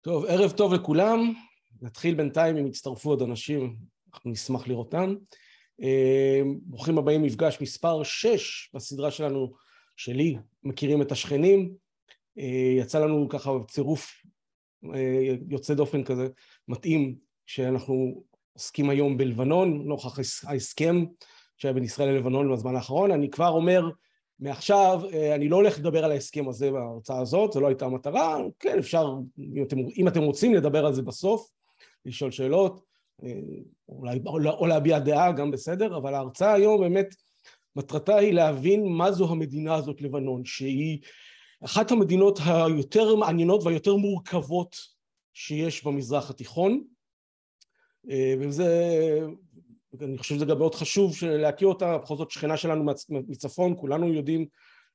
טוב, ערב טוב לכולם. נתחיל בינתיים אם יצטרפו עוד אנשים, אנחנו נשמח לראותם. אה, ברוכים הבאים מפגש מספר 6 בסדרה שלנו, שלי, מכירים את השכנים. אה, יצא לנו ככה צירוף אה, יוצא דופן כזה, מתאים, שאנחנו עוסקים היום בלבנון, נוכח ההסכם שהיה בין ישראל ללבנון בזמן האחרון. אני כבר אומר, מעכשיו אה, אני לא הולך לדבר על ההסכם הזה בהרצאה הזאת, זו לא הייתה המטרה, כן אפשר, אם אתם, אם אתם רוצים לדבר על זה בסוף, לשאול שאלות, אה, אולי, או להביע דעה גם בסדר, אבל ההרצאה היום באמת מטרתה היא להבין מה זו המדינה הזאת לבנון, שהיא אחת המדינות היותר מעניינות והיותר מורכבות שיש במזרח התיכון, אה, וזה אני חושב שזה גם מאוד חשוב להכיר אותה, בכל זאת שכנה שלנו מצפון, כולנו יודעים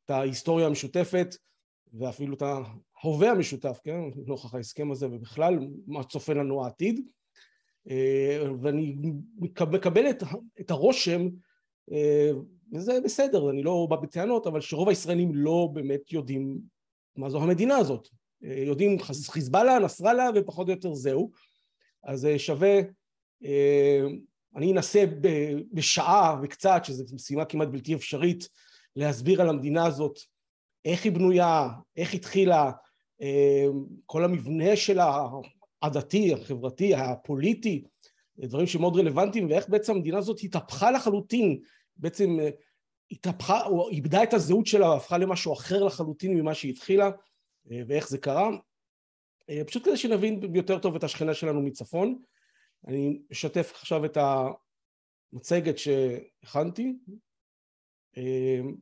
את ההיסטוריה המשותפת ואפילו את ההווה המשותף, כן, נוכח ההסכם הזה ובכלל מה צופה לנו העתיד. אה, ואני מקבל את, את הרושם אה, וזה בסדר, אני לא בא בטענות, אבל שרוב הישראלים לא באמת יודעים מה זו המדינה הזאת, אה, יודעים חיזבאללה, נסראללה ופחות או יותר זהו, אז שווה אני אנסה בשעה וקצת, שזו משימה כמעט בלתי אפשרית, להסביר על המדינה הזאת, איך היא בנויה, איך התחילה, אה, כל המבנה שלה, הדתי, החברתי, הפוליטי, דברים שמאוד רלוונטיים, ואיך בעצם המדינה הזאת התהפכה לחלוטין, בעצם אה, התהפכה, או איבדה את הזהות שלה, הפכה למשהו אחר לחלוטין ממה שהיא התחילה, אה, ואיך זה קרה. פשוט כדי שנבין יותר טוב את השכנה שלנו מצפון. אני אשתף עכשיו את המצגת שהכנתי. אמ,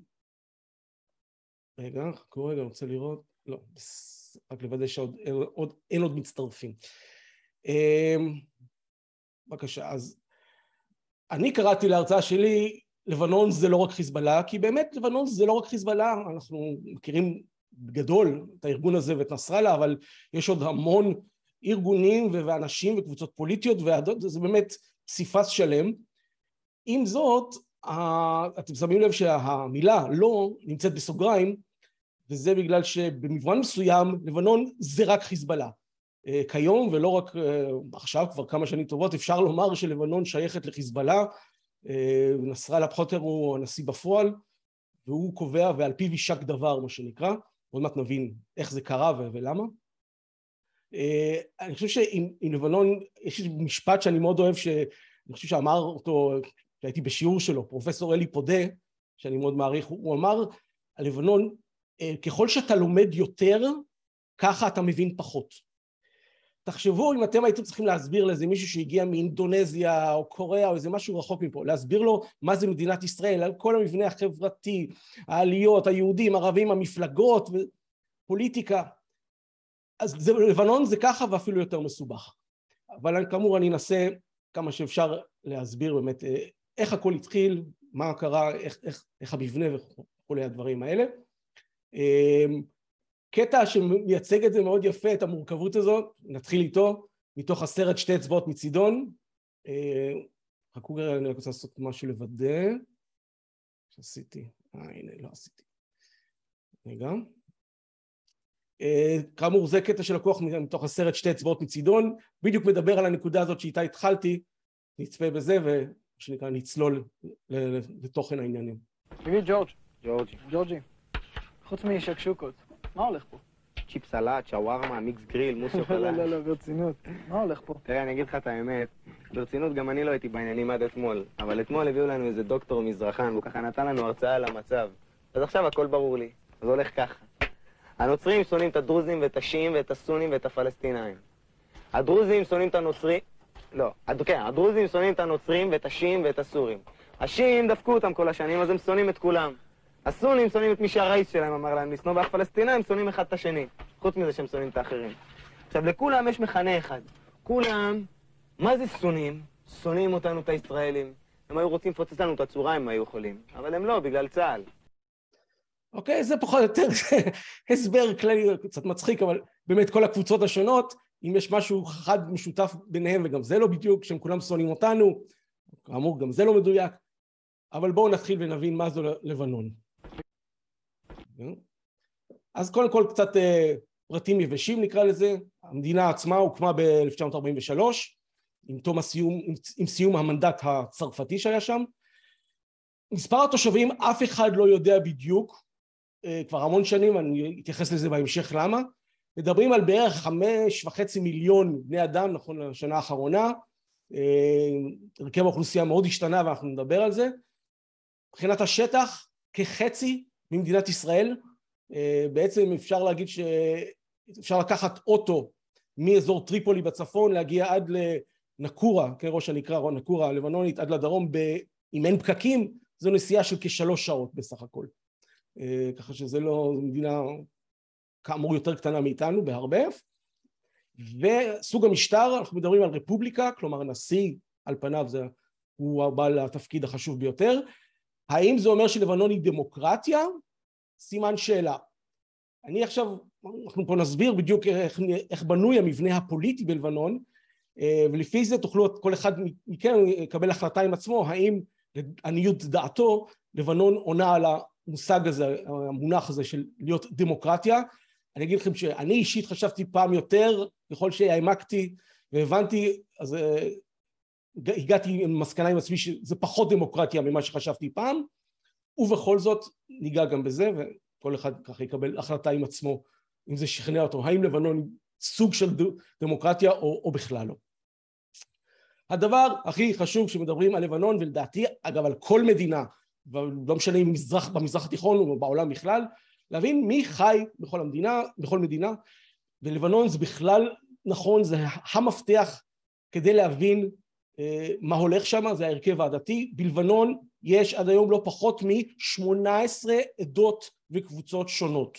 רגע, חכו רגע, רוצה לראות, לא, רק לוודא שעוד עוד, אין עוד מצטרפים. אמ, בבקשה, אז אני קראתי להרצאה שלי, לבנון זה לא רק חיזבאללה, כי באמת לבנון זה לא רק חיזבאללה, אנחנו מכירים בגדול את הארגון הזה ואת נסראללה, אבל יש עוד המון ארגונים ואנשים וקבוצות פוליטיות ועדות, זה באמת פסיפס שלם. עם זאת, אתם שמים לב שהמילה לא נמצאת בסוגריים, וזה בגלל שבמובן מסוים לבנון זה רק חיזבאללה. אה, כיום ולא רק אה, עכשיו, כבר כמה שנים טובות, אפשר לומר שלבנון שייכת לחיזבאללה, אה, נסראללה פחות או הוא הנשיא בפועל, והוא קובע ועל פיו יישק דבר מה שנקרא, עוד מעט נבין איך זה קרה ולמה. אה, אני חושב שעם לבנון יש משפט שאני מאוד אוהב שאני חושב שאמר אותו כשהייתי בשיעור שלו פרופסור אלי פודה שאני מאוד מעריך הוא אמר על לבנון אה, ככל שאתה לומד יותר ככה אתה מבין פחות. תחשבו אם אתם הייתם צריכים להסביר לאיזה מישהו שהגיע מאינדונזיה או קוריאה או איזה משהו רחוק מפה, להסביר לו מה זה מדינת ישראל, על כל המבנה החברתי, העליות, היהודים, ערבים, המפלגות, פוליטיקה, אז זה, לבנון זה ככה ואפילו יותר מסובך. אבל כאמור אני אנסה כמה שאפשר להסביר באמת אה, איך הכל התחיל, מה קרה, איך, איך, איך המבנה וכולי הדברים האלה. אמ, קטע שמייצג את זה מאוד יפה, את המורכבות הזאת, נתחיל איתו, מתוך הסרט שתי אצבעות מצידון. אה, חכו רגע, אני רק רוצה לעשות משהו לוודא. שעשיתי, אה הנה לא עשיתי. רגע. אה, כאמור זה קטע שלקוח מתוך הסרט שתי אצבעות מצידון, בדיוק מדבר על הנקודה הזאת שאיתה התחלתי, נצפה בזה ומה שנקרא נצלול לתוכן העניינים. תגיד ג'ורג'. ג'ורג'י. ג'ורג'י. חוץ משקשוקות, מה הולך פה? צ'יפ סלט, שווארמה, מיקס גריל, מוס שוקולד. לא, לא, לא, ברצינות. מה הולך פה? תראה, אני אגיד לך את האמת. ברצינות, גם אני לא הייתי בעניינים עד אתמול. אבל אתמול הביאו לנו איזה דוקטור מזרחן, והוא ככה נתן לנו הרצאה על המצב. אז עכשיו הכל ברור לי. זה הולך ככה. הנוצרים שונאים את הדרוזים ואת השיעים ואת הסונים ואת הפלסטינאים. הדרוזים שונאים את הנוצרים... לא, הד... כן, הדרוזים שונאים את הנוצרים ואת השיעים ואת הסורים. השיעים דפקו אותם כל השנים, אז הם שונאים את כולם. הסונים שונאים את מי שהרייס שלהם אמר להם לשנוא, והפלסטינאים שונאים אחד את השני. חוץ מזה שהם שונאים את האחרים. עכשיו, לכולם יש מכנה אחד. כולם, מה זה שונאים? שונאים אותנו, את הישראלים. הם היו רוצים לפוצץ לנו את הצורה אם היו יכולים, אבל הם לא, בגלל צה"ל. אוקיי? זה פחות או יותר הסבר כללי, קצת מצחיק, אבל באמת כל הקבוצות השונות, אם יש משהו חד משותף ביניהם, וגם זה לא בדיוק, שהם כולם שונאים אותנו, כאמור גם זה לא מדויק, אבל בואו נתחיל ונבין מה זו לבנון. אז קודם כל קצת אה, פרטים יבשים נקרא לזה, המדינה עצמה הוקמה ב-1943 עם, עם, עם סיום המנדט הצרפתי שהיה שם. מספר התושבים אף אחד לא יודע בדיוק, כבר המון שנים, אני אתייחס לזה בהמשך למה. מדברים על בערך חמש וחצי מיליון בני אדם נכון לשנה האחרונה, אה, הרכב האוכלוסייה מאוד השתנה ואנחנו נדבר על זה. מבחינת השטח כחצי ממדינת ישראל, אה, בעצם אפשר להגיד שאפשר לקחת אוטו מאזור טריפולי בצפון להגיע עד לנקורה, כן ראש הנקרא נקורה הלבנונית עד לדרום ב... אם אין פקקים זו נסיעה של כשלוש שעות בסך הכל אה, ככה שזה לא מדינה כאמור יותר קטנה מאיתנו בהרבה וסוג המשטר אנחנו מדברים על רפובליקה כלומר נשיא על פניו זה הוא הבעל התפקיד החשוב ביותר האם זה אומר שלבנון היא דמוקרטיה? סימן שאלה. אני עכשיו, אנחנו פה נסביר בדיוק איך, איך בנוי המבנה הפוליטי בלבנון אה, ולפי זה תוכלו כל אחד מכם לקבל החלטה עם עצמו האם לעניות דעתו לבנון עונה על המושג הזה, המונח הזה של להיות דמוקרטיה. אני אגיד לכם שאני אישית חשבתי פעם יותר, ככל שהעמקתי והבנתי, אז אה, הגעתי עם מסקנה עם עצמי שזה פחות דמוקרטיה ממה שחשבתי פעם, ובכל זאת ניגע גם בזה וכל אחד ככה יקבל החלטה עם עצמו אם זה שכנע אותו, האם לבנון סוג של דמוקרטיה או, או בכלל לא. הדבר הכי חשוב כשמדברים על לבנון ולדעתי אגב על כל מדינה ולא משנה אם מזרח, במזרח התיכון או בעולם בכלל להבין מי חי בכל המדינה, בכל מדינה ולבנון זה בכלל נכון זה המפתח כדי להבין אה, מה הולך שם זה ההרכב העדתי. בלבנון יש עד היום לא פחות מ-18 עדות וקבוצות שונות.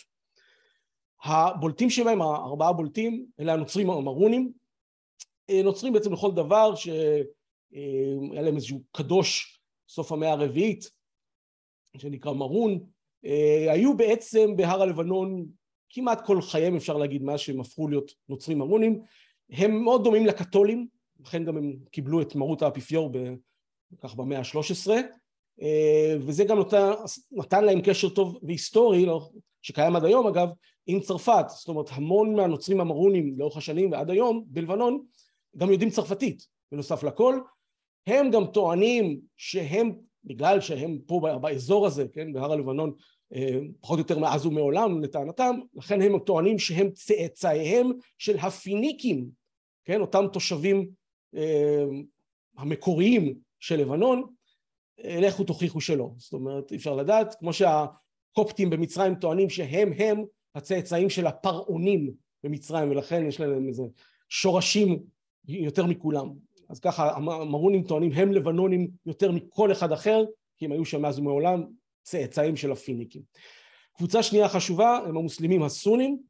הבולטים שבהם הארבעה הבולטים אלה הנוצרים המרונים אה, נוצרים בעצם לכל דבר שהיה אה, להם איזשהו קדוש סוף המאה הרביעית שנקרא מרון היו בעצם בהר הלבנון כמעט כל חייהם אפשר להגיד מאז שהם הפכו להיות נוצרים מרונים. הם מאוד דומים לקתולים לכן גם הם קיבלו את מרות האפיפיור כך במאה ה-13 אה, וזה גם נותן, נתן להם קשר טוב והיסטורי, לא, שקיים עד היום אגב, עם צרפת, זאת אומרת המון מהנוצרים המרונים לאורך השנים ועד היום בלבנון גם יודעים צרפתית בנוסף לכל, הם גם טוענים שהם, בגלל שהם פה באזור הזה, כן, בהר הלבנון אה, פחות או יותר מאז ומעולם לטענתם, לכן הם טוענים שהם צאצאיהם של הפיניקים, כן, אותם תושבים אה, המקוריים של לבנון, לכו תוכיחו שלא. זאת אומרת, אי אפשר לדעת, כמו שהקופטים במצרים טוענים שהם הם הצאצאים של הפרעונים במצרים, ולכן יש להם איזה שורשים יותר מכולם. אז ככה המרונים טוענים הם לבנונים יותר מכל אחד אחר, כי הם היו שם מאז ומעולם צאצאים של הפיניקים. קבוצה שנייה חשובה הם המוסלמים הסונים,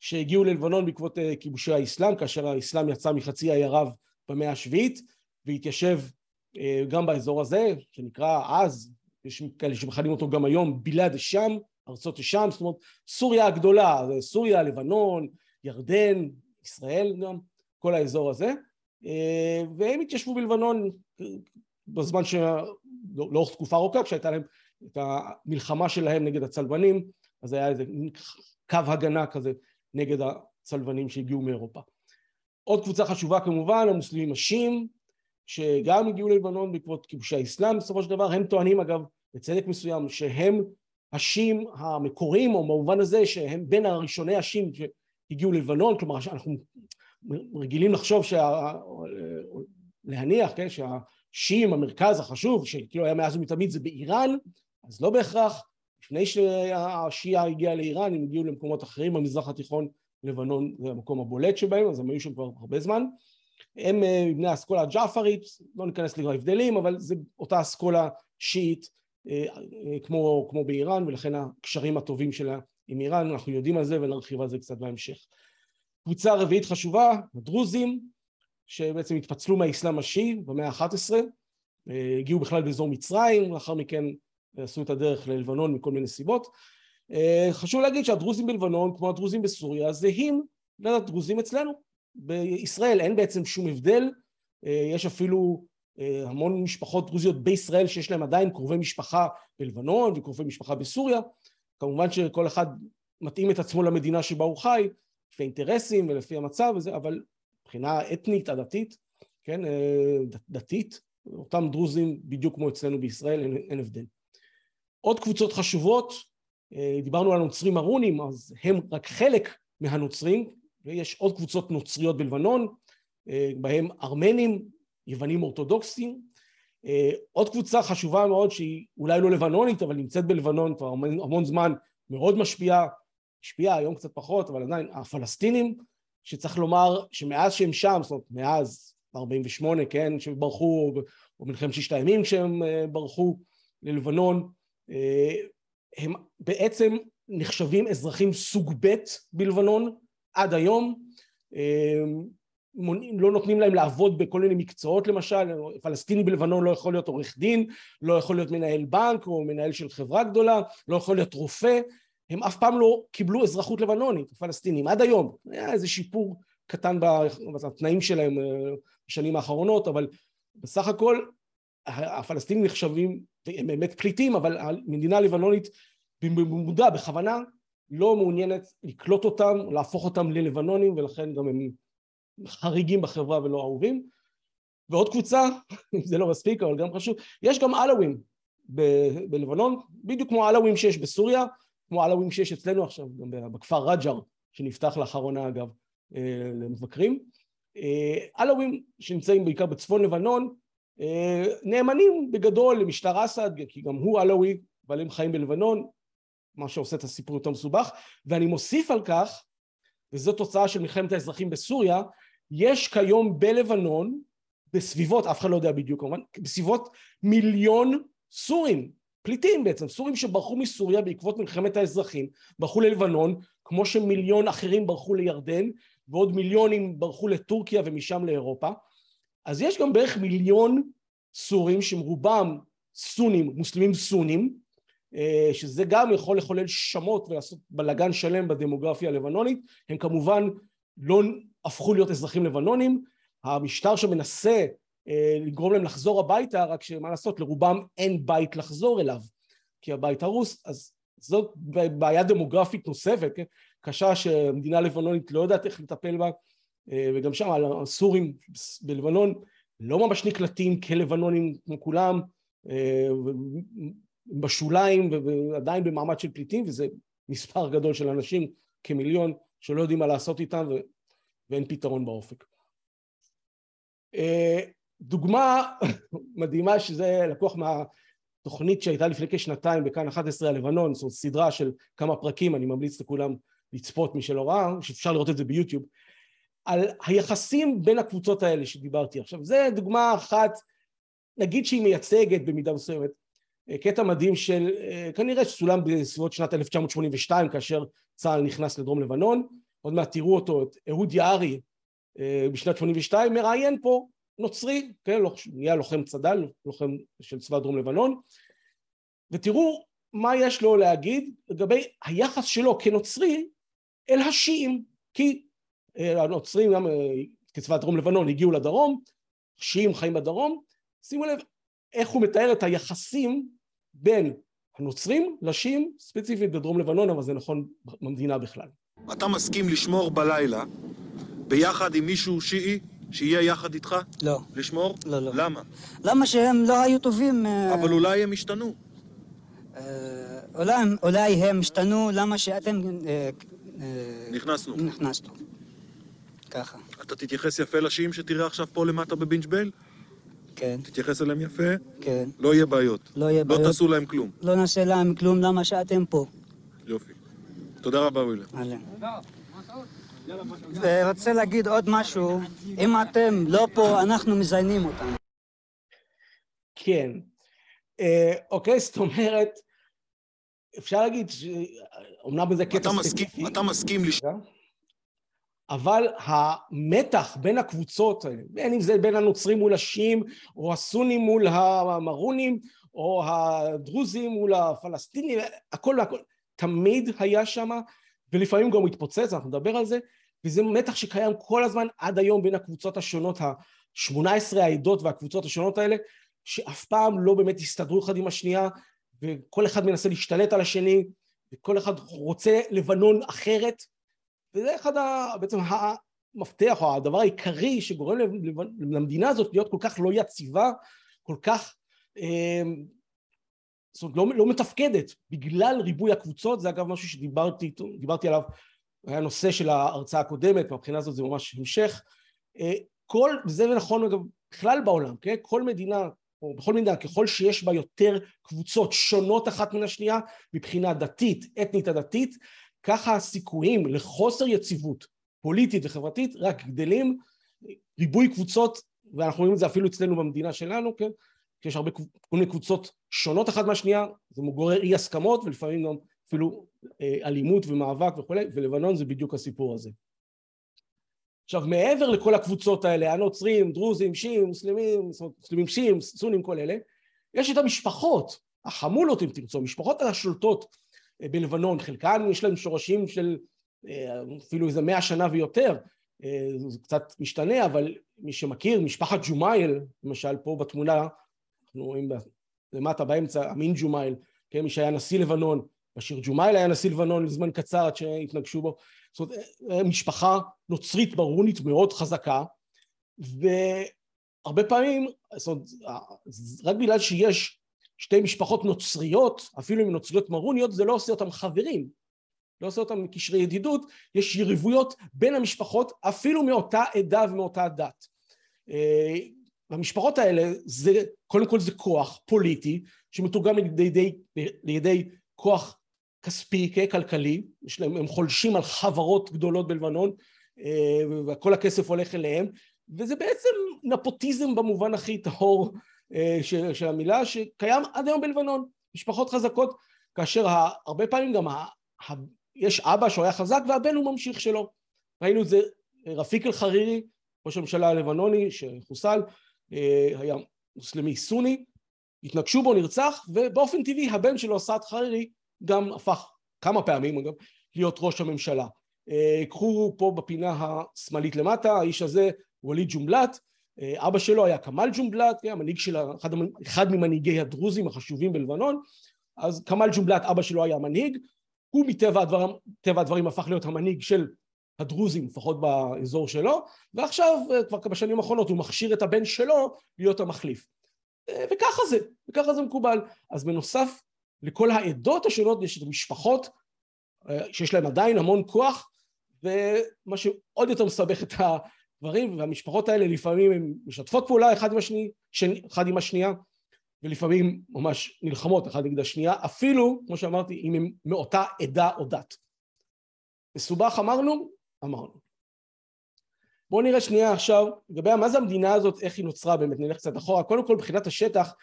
שהגיעו ללבנון בעקבות אה, כיבושי האסלאם, כאשר האסלאם יצא מחצי האי ערב במאה השביעית והתיישב אה, גם באזור הזה, שנקרא אז, יש כאלה שמכנים אותו גם היום, בלעד שם, ארצות שם, זאת אומרת סוריה הגדולה, סוריה, לבנון, ירדן, ישראל גם, כל האזור הזה, והם התיישבו בלבנון בזמן ש... לא, לאורך תקופה ארוכה, כשהייתה להם את המלחמה שלהם נגד הצלבנים, אז היה איזה קו הגנה כזה נגד הצלבנים שהגיעו מאירופה. עוד קבוצה חשובה כמובן, המוסלמים השיעים, שגם הגיעו ללבנון בעקבות כיבושי האסלאם בסופו של דבר, הם טוענים אגב בצדק מסוים שהם השיעים המקוריים, או במובן הזה שהם בין הראשוני השיעים שהגיעו ללבנון, כלומר אנחנו רגילים לחשוב, שה... להניח, כן, שהשיעים, המרכז החשוב, שכאילו היה מאז ומתמיד זה באיראן, אז לא בהכרח, לפני שהשיעה הגיעה לאיראן, הם הגיעו למקומות אחרים במזרח התיכון, לבנון זה המקום הבולט שבהם, אז הם היו שם כבר הרבה זמן. הם אה, מבני האסכולה הג'עפרית, לא ניכנס להבדלים, אבל זה אותה אסכולה שיעית אה, אה, כמו, כמו באיראן, ולכן הקשרים הטובים שלה עם איראן, אנחנו יודעים על זה ונרחיב על זה קצת בהמשך. קבוצה רביעית חשובה, הדרוזים, שבעצם התפצלו מהאסלאם השיעי במאה ה-11, הגיעו בכלל באזור מצרים, לאחר מכן עשו את הדרך ללבנון מכל מיני סיבות. חשוב להגיד שהדרוזים בלבנון, כמו הדרוזים בסוריה, זהים לדרוזים אצלנו, בישראל אין בעצם שום הבדל, אה, יש אפילו אה, המון משפחות דרוזיות בישראל שיש להם עדיין קרובי משפחה בלבנון וקרובי משפחה בסוריה, כמובן שכל אחד מתאים את עצמו למדינה שבה הוא חי, לפי אינטרסים ולפי המצב וזה, אבל מבחינה אתנית, עדתית, כן, אה, דתית, אותם דרוזים בדיוק כמו אצלנו בישראל, אין, אין הבדל. עוד קבוצות חשובות, אה, דיברנו על הנוצרים הרונים, אז הם רק חלק מהנוצרים, ויש עוד קבוצות נוצריות בלבנון, אה, בהם ארמנים, יוונים אורתודוקסים. עוד קבוצה חשובה מאוד שהיא אולי לא לבנונית, אבל נמצאת בלבנון כבר המון, המון זמן, מאוד משפיעה, השפיעה היום קצת פחות, אבל עדיין הפלסטינים, שצריך לומר שמאז שהם שם, זאת אומרת מאז 48, כן, שהם ברחו, או מלחמת ששת הימים כשהם אה, ברחו ללבנון, אה, הם בעצם נחשבים אזרחים סוג ב' בלבנון עד היום, אה, לא נותנים להם לעבוד בכל מיני מקצועות למשל, פלסטיני בלבנון לא יכול להיות עורך דין, לא יכול להיות מנהל בנק או מנהל של חברה גדולה, לא יכול להיות רופא, הם אף פעם לא קיבלו אזרחות לבנונית, הפלסטינים, עד היום. היה איזה שיפור קטן בתנאים שלהם אה, בשנים האחרונות, אבל בסך הכל הפלסטינים נחשבים, הם באמת פליטים, אבל המדינה הלבנונית במודע, בכוונה, לא מעוניינת לקלוט אותם, להפוך אותם ללבנונים, ולכן גם הם חריגים בחברה ולא אהובים. ועוד קבוצה, זה לא מספיק, אבל גם חשוב, יש גם עלווים ב- בלבנון, בדיוק כמו העלווים שיש בסוריה, כמו עלווים שיש אצלנו עכשיו, גם בכפר רג'ר, שנפתח לאחרונה אגב אה, למבקרים. אה, עלווים שנמצאים בעיקר בצפון לבנון, אה, נאמנים בגדול למשטר אסד, כי גם הוא עלווי, אבל הם חיים בלבנון, מה שעושה את הסיפור יותר מסובך, ואני מוסיף על כך, וזו תוצאה של מלחמת האזרחים בסוריה, יש כיום בלבנון, בסביבות, אף אחד לא יודע בדיוק כמובן, בסביבות מיליון סורים פליטים בעצם, סורים שברחו מסוריה בעקבות מלחמת האזרחים, ברחו ללבנון, כמו שמיליון אחרים ברחו לירדן, ועוד מיליונים ברחו לטורקיה ומשם לאירופה. אז יש גם בערך מיליון סורים שהם רובם סונים, מוסלמים סונים, אה, שזה גם יכול לחולל שמות ולעשות בלאגן שלם בדמוגרפיה הלבנונית, הם כמובן לא הפכו להיות אזרחים לבנונים, המשטר שמנסה לגרום להם לחזור הביתה, רק שמה לעשות, לרובם אין בית לחזור אליו, כי הבית הרוס, אז זאת בעיה דמוגרפית נוספת, כן? קשה שמדינה לבנונית לא יודעת איך לטפל בה, אה, וגם שם הסורים בלבנון לא ממש נקלטים כלבנונים כמו כולם, אה, בשוליים ועדיין במעמד של פליטים, וזה מספר גדול של אנשים, כמיליון, שלא יודעים מה לעשות איתם ואין פתרון באופק. דוגמה מדהימה שזה לקוח מהתוכנית שהייתה לפני כשנתיים בכאן 11 הלבנון, זאת סדרה של כמה פרקים, אני ממליץ לכולם לצפות מי שלא ראה, שאפשר לראות את זה ביוטיוב, על היחסים בין הקבוצות האלה שדיברתי עכשיו. זה דוגמה אחת, נגיד שהיא מייצגת במידה מסוימת, קטע מדהים של, כנראה שצולם בסביבות שנת 1982 כאשר צה"ל נכנס לדרום לבנון, עוד מעט תראו אותו, את אהוד יערי בשנת 82, מראיין פה נוצרי, כן, נהיה לוחם צד"ל, לוחם של צבא דרום לבנון, ותראו מה יש לו להגיד לגבי היחס שלו כנוצרי אל השיעים, כי אה, הנוצרים גם אה, כצבא דרום לבנון הגיעו לדרום, שיעים חיים בדרום, שימו לב איך הוא מתאר את היחסים בין הנוצרים לשיעים, ספציפית בדרום לבנון, אבל זה נכון במדינה בכלל. אתה מסכים לשמור בלילה ביחד עם מישהו שיעי שיהיה יחד איתך? לא. לשמור? לא, לא. למה? למה שהם לא היו טובים? אה, אבל אולי הם השתנו. אה, אולי, אולי הם השתנו, למה שאתם... אה, נכנסנו. נכנסנו. ככה. אתה תתייחס יפה לשיעים שתראה עכשיו פה למטה בבינג' בל? כן. תתייחס אליהם יפה? כן. לא יהיה בעיות. לא יהיה בעיות. לא תעשו להם כלום. לא נעשה להם כלום, למה שאתם פה. יופי. תודה רבה, ווילה. אהלן. ורוצה להגיד עוד משהו, אם אתם לא פה, אנחנו מזיינים אותם. כן. אה, אוקיי, זאת אומרת, אפשר להגיד, אומנם זה קטע ספציפי. אתה מסכים לש... אבל המתח בין הקבוצות האלה, בין אם זה בין הנוצרים מול השיעים, או הסונים מול המרונים, או הדרוזים מול הפלסטינים, הכל והכל, תמיד היה שם, ולפעמים גם מתפוצץ, אנחנו נדבר על זה, וזה מתח שקיים כל הזמן עד היום בין הקבוצות השונות, ה-18 העדות והקבוצות השונות האלה, שאף פעם לא באמת הסתדרו אחד עם השנייה, וכל אחד מנסה להשתלט על השני, וכל אחד רוצה לבנון אחרת, וזה אחד ה... בעצם המפתח או הדבר העיקרי שגורם למדינה הזאת להיות כל כך לא יציבה, כל כך אמ, זאת אומרת לא, לא מתפקדת בגלל ריבוי הקבוצות, זה אגב משהו שדיברתי עליו, היה נושא של ההרצאה הקודמת, מהבחינה הזאת זה ממש המשך, אה, כל, וזה נכון אגב בכלל בעולם, כן? כל מדינה, או בכל מדינה, ככל שיש בה יותר קבוצות שונות אחת מן השנייה מבחינה דתית, אתנית הדתית, ככה הסיכויים לחוסר יציבות פוליטית וחברתית רק גדלים, ריבוי קבוצות, ואנחנו רואים את זה אפילו אצלנו במדינה שלנו, כן? שיש הרבה כל מיני קבוצות שונות אחת מהשנייה, זה גורר אי הסכמות ולפעמים גם אפילו אה, אלימות ומאבק וכולי, ולבנון זה בדיוק הסיפור הזה. עכשיו מעבר לכל הקבוצות האלה, הנוצרים, דרוזים, שיעים, מוסלמים, מוסלמים שיעים, סונים, כל אלה, יש את המשפחות, החמולות אם תרצו, המשפחות השולטות אה, בלבנון, חלקן יש להם שורשים של אה, אפילו איזה מאה שנה ויותר, זה קצת משתנה, אבל מי שמכיר, משפחת ג'ומייל, למשל פה בתמונה אנחנו רואים למטה באמצע אמין ג'ומייל, כן, מי שהיה נשיא לבנון, בשיר ג'ומייל היה נשיא לבנון לזמן קצר עד שהתנקשו בו, זאת אומרת משפחה נוצרית מרונית מאוד חזקה והרבה פעמים, זאת אומרת, רק בגלל שיש שתי משפחות נוצריות, אפילו אם נוצריות מרוניות, זה לא עושה אותם חברים, לא עושה אותם קשרי ידידות, יש יריבויות בין המשפחות אפילו מאותה עדה ומאותה דת. והמשפחות האלה זה קודם כל זה כוח פוליטי שמתורגם לידי, לידי כוח כספי, כלכלי, להם, הם חולשים על חברות גדולות בלבנון אה, וכל הכסף הולך אליהם וזה בעצם נפוטיזם במובן הכי טהור אה, של המילה שקיים עד היום בלבנון, משפחות חזקות כאשר הרבה פעמים גם יש אבא שהוא היה חזק והבן הוא ממשיך שלו. ראינו את זה רפיק אל-חרירי ראש הממשלה הלבנוני שחוסל היה מוסלמי סוני, התנגשו בו, נרצח, ובאופן טבעי הבן שלו, סעד חרירי, גם הפך כמה פעמים אגב להיות ראש הממשלה. אה, קחו פה בפינה השמאלית למטה, האיש הזה ווליד ג'ומבלט, אה, אבא שלו היה כמאל ג'ומבלט, כן, המנהיג של אחד, אחד ממנהיגי הדרוזים החשובים בלבנון, אז כמאל ג'ומבלט אבא שלו היה מנהיג, הוא מטבע הדברים, הדברים הפך להיות המנהיג של הדרוזים, לפחות באזור שלו, ועכשיו אה, כבר בשנים האחרונות הוא מכשיר את הבן שלו להיות המחליף. אה, וככה זה, וככה זה מקובל. אז בנוסף לכל העדות השונות יש את המשפחות אה, שיש להם עדיין המון כוח, ומה שעוד יותר מסבך את הדברים, והמשפחות האלה לפעמים הן משתפות פעולה אחד עם, השני, שני, אחד עם השנייה, ולפעמים ממש נלחמות אחד נגד השנייה, אפילו, כמו שאמרתי, אם הם מאותה עדה או דת. מסובך אמרנו, אמרנו. בואו נראה שנייה עכשיו לגבי מה זה המדינה הזאת, איך היא נוצרה באמת, נלך קצת אחורה. קודם כל מבחינת השטח,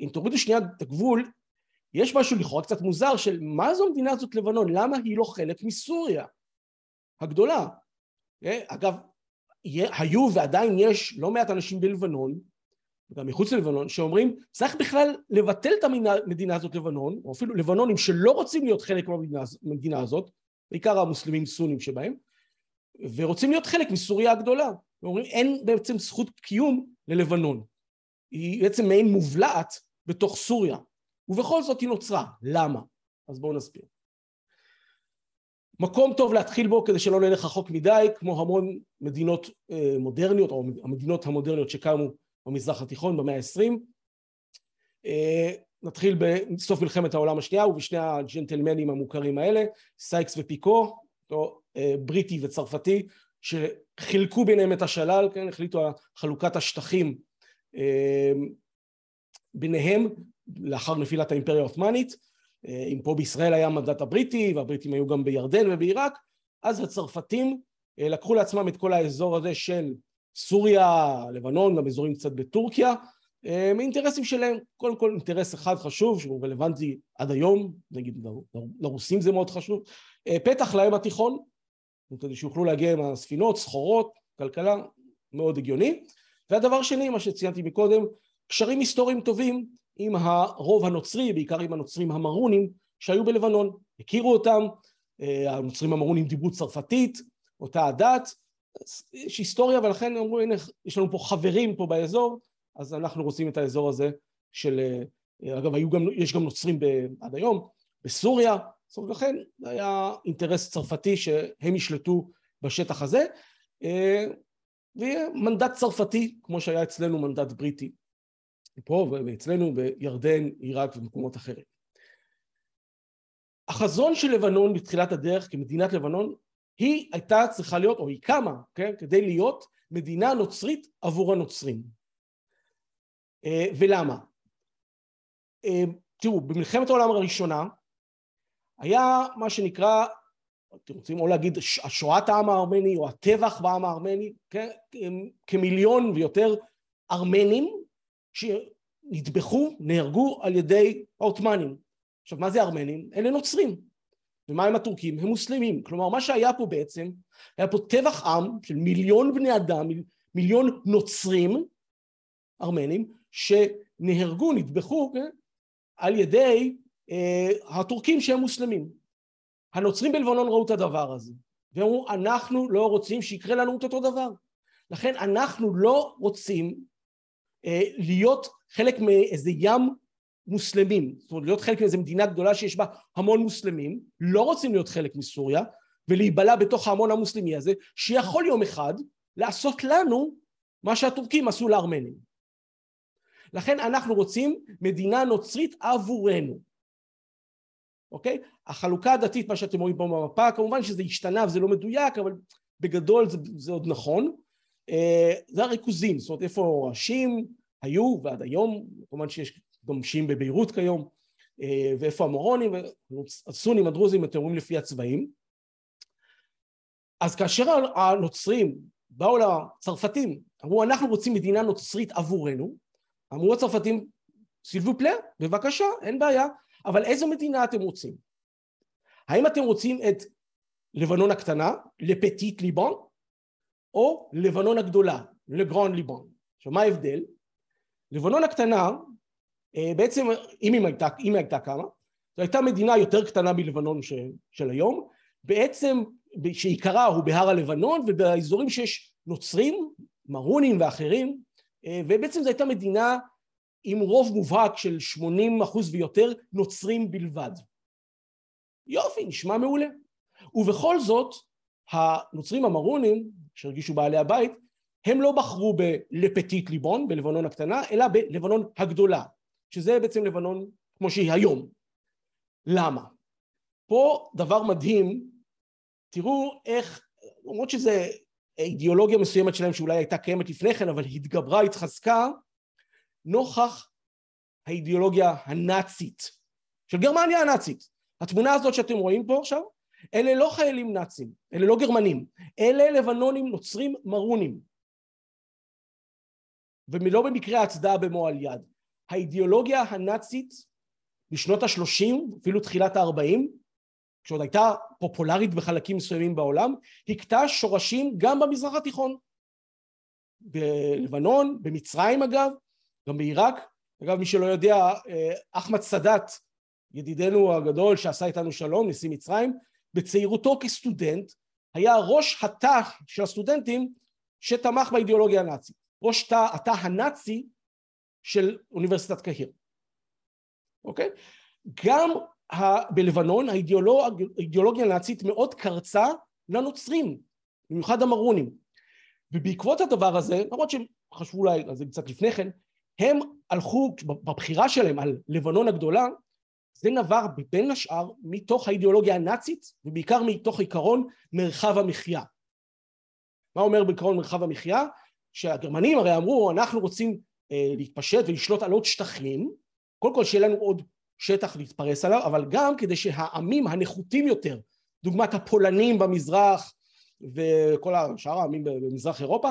אם תורידו שנייה את הגבול, יש משהו לכאורה קצת מוזר של מה זו המדינה הזאת לבנון, למה היא לא חלק מסוריה הגדולה. אה, אגב, היו ועדיין יש לא מעט אנשים בלבנון, גם מחוץ ללבנון, שאומרים צריך בכלל לבטל את המדינה הזאת לבנון, או אפילו לבנונים שלא רוצים להיות חלק מהמדינה הזאת, בעיקר המוסלמים סונים שבהם, ורוצים להיות חלק מסוריה הגדולה. ואומרים אין בעצם זכות קיום ללבנון. היא בעצם מעין מובלעת בתוך סוריה, ובכל זאת היא נוצרה. למה? אז בואו נסביר. מקום טוב להתחיל בו כדי שלא נלך רחוק מדי, כמו המון מדינות אה, מודרניות, או המדינות המודרניות שקמו במזרח התיכון במאה העשרים. אה, נתחיל בסוף מלחמת העולם השנייה ובשני הג'נטלמנים המוכרים האלה, סייקס ופיקו, בריטי וצרפתי, שחילקו ביניהם את השלל, כן, החליטו על חלוקת השטחים אה, ביניהם לאחר נפילת האימפריה העות'מאנית, אה, אם פה בישראל היה המנדט הבריטי והבריטים היו גם בירדן ובעיראק, אז הצרפתים לקחו לעצמם את כל האזור הזה של סוריה, לבנון, גם אזורים קצת בטורקיה, מאינטרסים שלהם, קודם כל אינטרס אחד חשוב שהוא רלוונטי עד היום, נגיד לרוסים זה מאוד חשוב, פתח לים התיכון, כדי שיוכלו להגיע עם הספינות, סחורות, כלכלה, מאוד הגיוני. והדבר שני, מה שציינתי מקודם, קשרים היסטוריים טובים עם הרוב הנוצרי, בעיקר עם הנוצרים המרונים שהיו בלבנון. הכירו אותם, הנוצרים המרונים דיברו צרפתית, אותה הדת, יש היסטוריה ולכן אמרו הנה יש לנו פה חברים פה באזור אז אנחנו רוצים את האזור הזה של אגב היו גם יש גם נוצרים ב, עד היום בסוריה זאת אומרת, לכן היה אינטרס צרפתי שהם ישלטו בשטח הזה, אה, ויהיה מנדט צרפתי, כמו שהיה אצלנו מנדט בריטי, פה ואצלנו בירדן, עיראק ומקומות אחרים. החזון של לבנון בתחילת הדרך כמדינת לבנון היא הייתה צריכה להיות, או היא קמה, כן, כדי להיות מדינה נוצרית עבור הנוצרים. אה, ולמה? אה, תראו, במלחמת העולם הראשונה היה מה שנקרא, אתם רוצים או להגיד השואת העם הארמני או הטבח בעם הארמני, כן? כמיליון ויותר ארמנים שנטבחו, נהרגו על ידי העות'מאנים. עכשיו מה זה ארמנים? אלה נוצרים. ומה הם הטורקים? הם מוסלמים. כלומר מה שהיה פה בעצם, היה פה טבח עם של מיליון בני אדם, מיליון נוצרים, ארמנים, שנהרגו, נטבחו, כן? על ידי הטורקים שהם מוסלמים. הנוצרים בלבנון ראו את הדבר הזה, ואמרו אנחנו לא רוצים שיקרה לנו את אותו דבר. לכן אנחנו לא רוצים אה, להיות חלק מאיזה ים מוסלמים, זאת אומרת להיות חלק מאיזה מדינה גדולה שיש בה המון מוסלמים, לא רוצים להיות חלק מסוריה ולהיבלע בתוך ההמון המוסלמי הזה, שיכול יום אחד לעשות לנו מה שהטורקים עשו לארמנים. לכן אנחנו רוצים מדינה נוצרית עבורנו. אוקיי? החלוקה הדתית, מה שאתם רואים פה במפה, כמובן שזה השתנה וזה לא מדויק, אבל בגדול זה, זה עוד נכון. אה, זה הריכוזים, זאת אומרת איפה השיעים היו ועד היום, כמובן שיש גם שיעים בביירות כיום, אה, ואיפה המורונים, הסונים, הדרוזים, אתם רואים לפי הצבעים. אז כאשר הנוצרים באו לצרפתים, אמרו אנחנו רוצים מדינה נוצרית עבורנו, אמרו הצרפתים סילבו פלא, בבקשה, אין בעיה, אבל איזו מדינה אתם רוצים? האם אתם רוצים את לבנון הקטנה, לפטיט ליבון, או לבנון הגדולה, לגרון ליבון? עכשיו מה ההבדל? לבנון הקטנה, אה, בעצם אם היא הייתה, אם הייתה קמה, זו הייתה מדינה יותר קטנה מלבנון ש, של היום, בעצם שעיקרה הוא בהר הלבנון ובאזורים שיש נוצרים, מרונים ואחרים, אה, ובעצם זו הייתה מדינה עם רוב מובהק של 80 אחוז ויותר נוצרים בלבד. יופי, נשמע מעולה. ובכל זאת, הנוצרים המרונים, שהרגישו בעלי הבית, הם לא בחרו בלפטיט ליבון, בלבנון הקטנה, אלא בלבנון הגדולה, שזה בעצם לבנון כמו שהיא היום. למה? פה דבר מדהים, תראו איך, למרות שזה אידיאולוגיה מסוימת שלהם שאולי הייתה קיימת לפני כן, אבל התגברה, התחזקה, נוכח האידיאולוגיה הנאצית של גרמניה הנאצית. התמונה הזאת שאתם רואים פה עכשיו, אלה לא חיילים נאצים, אלה לא גרמנים, אלה לבנונים נוצרים מרונים. ולא במקרה ההצדעה במועל יד. האידיאולוגיה הנאצית בשנות השלושים, אפילו תחילת הארבעים, כשעוד הייתה פופולרית בחלקים מסוימים בעולם, הכתה שורשים גם במזרח התיכון. בלבנון, במצרים אגב, גם בעיראק. אגב, מי שלא יודע, אה, אחמד סאדאת, ידידנו הגדול שעשה איתנו שלום, נשיא מצרים, בצעירותו כסטודנט, היה ראש התא של הסטודנטים שתמך באידיאולוגיה הנאצית. ראש תא, התא הנאצי של אוניברסיטת קהיר. אוקיי? גם ה, בלבנון האידיאולוג, האידיאולוגיה הנאצית מאוד קרצה לנוצרים, במיוחד המרונים. ובעקבות הדבר הזה, למרות שהם חשבו אולי על זה קצת לפני כן, הם הלכו בבחירה שלהם על לבנון הגדולה, זה נבר בין השאר מתוך האידיאולוגיה הנאצית ובעיקר מתוך עיקרון מרחב המחיה. מה אומר בעיקרון מרחב המחיה? שהגרמנים הרי אמרו אנחנו רוצים אה, להתפשט ולשלוט על עוד שטחים, קודם כל שיהיה לנו עוד שטח להתפרס עליו, אבל גם כדי שהעמים הנחותים יותר, דוגמת הפולנים במזרח וכל השאר העמים במזרח אירופה,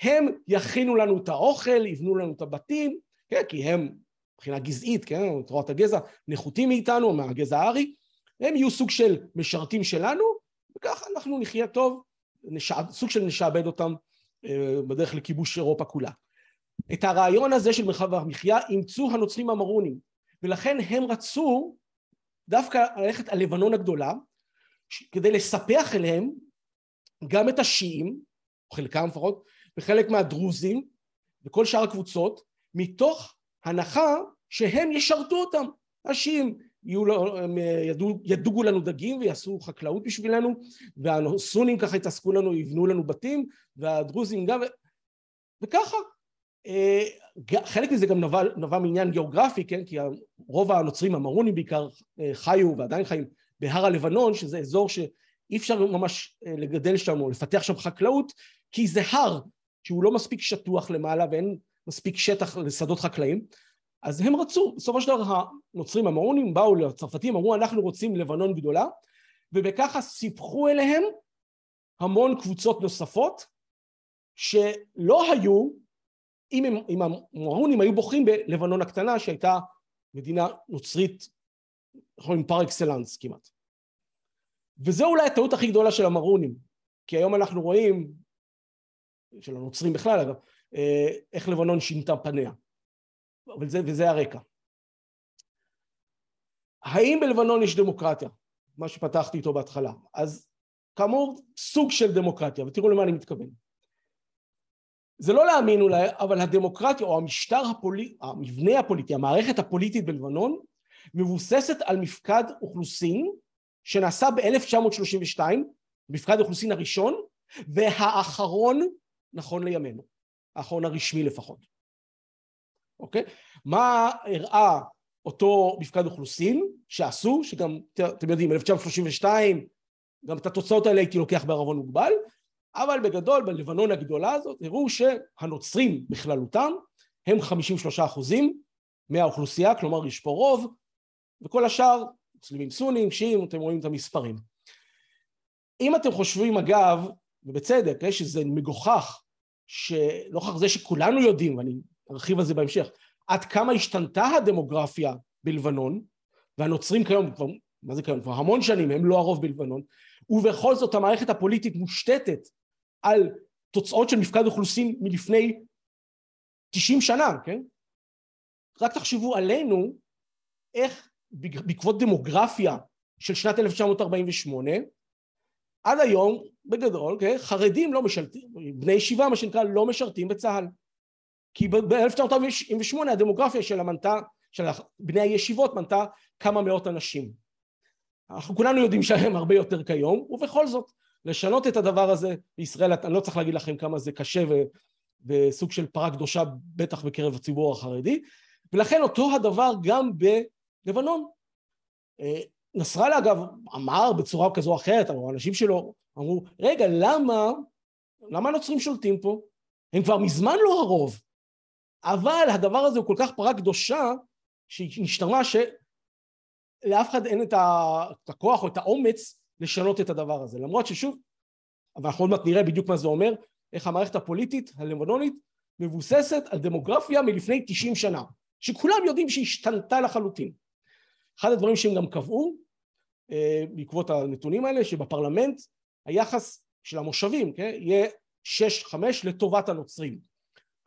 הם יכינו לנו את האוכל, יבנו לנו את הבתים, כן, כי הם מבחינה גזעית, כן, תורת הגזע, נחותים מאיתנו, מהגזע הארי, הם יהיו סוג של משרתים שלנו, וככה אנחנו נחיה טוב, נשע, סוג של נשעבד אותם אה, בדרך לכיבוש אירופה כולה. את הרעיון הזה של מרחב המחיה אימצו הנוצרים המרונים, ולכן הם רצו דווקא ללכת על לבנון הגדולה, כדי לספח אליהם גם את השיעים, חלקם לפחות, וחלק מהדרוזים וכל שאר הקבוצות, מתוך הנחה שהם ישרתו אותם. ידעו, ידוגו לנו דגים ויעשו חקלאות בשבילנו, והסונים ככה יתעסקו לנו, יבנו לנו בתים, והדרוזים גם, וככה. אה, חלק מזה גם נבע, נבע מעניין גיאוגרפי, כן? כי רוב הנוצרים המרונים בעיקר אה, חיו ועדיין חיים בהר הלבנון, שזה אזור שאי אפשר ממש אה, לגדל שם או לפתח שם חקלאות, כי זה הר שהוא לא מספיק שטוח למעלה ואין מספיק שטח לשדות חקלאים. אז הם רצו, בסופו של דבר הנוצרים המרונים באו לצרפתים, אמרו אנחנו רוצים לבנון גדולה, ובככה סיפחו אליהם המון קבוצות נוספות שלא היו, אם, הם, אם המרונים היו בוחרים בלבנון הקטנה שהייתה מדינה נוצרית, אומרים פר אקסלנס כמעט. וזו אולי הטעות הכי גדולה של המרונים, כי היום אנחנו רואים, של הנוצרים בכלל אגב, אה, איך לבנון שינתה פניה. אבל זה, וזה הרקע. האם בלבנון יש דמוקרטיה? מה שפתחתי איתו בהתחלה. אז כאמור, סוג של דמוקרטיה, ותראו למה אני מתכוון. זה לא להאמין אולי, אבל הדמוקרטיה או המשטר הפוליטי, המבנה הפוליטי, המערכת הפוליטית בלבנון, מבוססת על מפקד אוכלוסין שנעשה ב-1932, מפקד האוכלוסין הראשון, והאחרון נכון לימינו, האחרון הרשמי לפחות. אוקיי? מה הראה אותו מפקד אוכלוסין שעשו, שגם, אתם יודעים, 1932, גם את התוצאות האלה הייתי לוקח בערבון מוגבל, אבל בגדול, בלבנון הגדולה הזאת, הראו שהנוצרים בכללותם הם 53 אחוזים מהאוכלוסייה, כלומר יש פה רוב, וכל השאר, מוסלמים סונים, שיעים, אתם רואים את המספרים. אם אתם חושבים אגב, ובצדק, שזה מגוחך, שנוכח זה שכולנו יודעים, ואני ארחיב על זה בהמשך, עד כמה השתנתה הדמוגרפיה בלבנון, והנוצרים כיום, כבר, מה זה כיום? כבר המון שנים הם לא הרוב בלבנון, ובכל זאת המערכת הפוליטית מושתתת על תוצאות של מפקד אוכלוסין מלפני 90 שנה, כן? רק תחשבו עלינו איך בעקבות דמוגרפיה של שנת 1948, עד היום, בגדול, כן, חרדים לא משרתים, בני ישיבה, מה שנקרא, לא משרתים בצה"ל. כי ב-1948 הדמוגרפיה של המנתה, של בני הישיבות מנתה כמה מאות אנשים. אנחנו כולנו יודעים שהם הרבה יותר כיום, ובכל זאת, לשנות את הדבר הזה בישראל, אני לא צריך להגיד לכם כמה זה קשה ו, וסוג של פרה קדושה, בטח בקרב הציבור החרדי, ולכן אותו הדבר גם בלבנון. נסראללה אגב אמר בצורה כזו או אחרת, אבל האנשים שלו אמרו, רגע, למה, למה הנוצרים שולטים פה? הם כבר מזמן לא הרוב. אבל הדבר הזה הוא כל כך פרה קדושה, שהשתמע שלאף אחד אין את הכוח או את האומץ לשנות את הדבר הזה. למרות ששוב, אבל אנחנו עוד מעט נראה בדיוק מה זה אומר, איך המערכת הפוליטית הלבנונית מבוססת על דמוגרפיה מלפני 90 שנה, שכולם יודעים שהשתנתה לחלוטין. אחד הדברים שהם גם קבעו, בעקבות הנתונים האלה, שבפרלמנט היחס של המושבים, כן, יהיה 6-5 לטובת הנוצרים.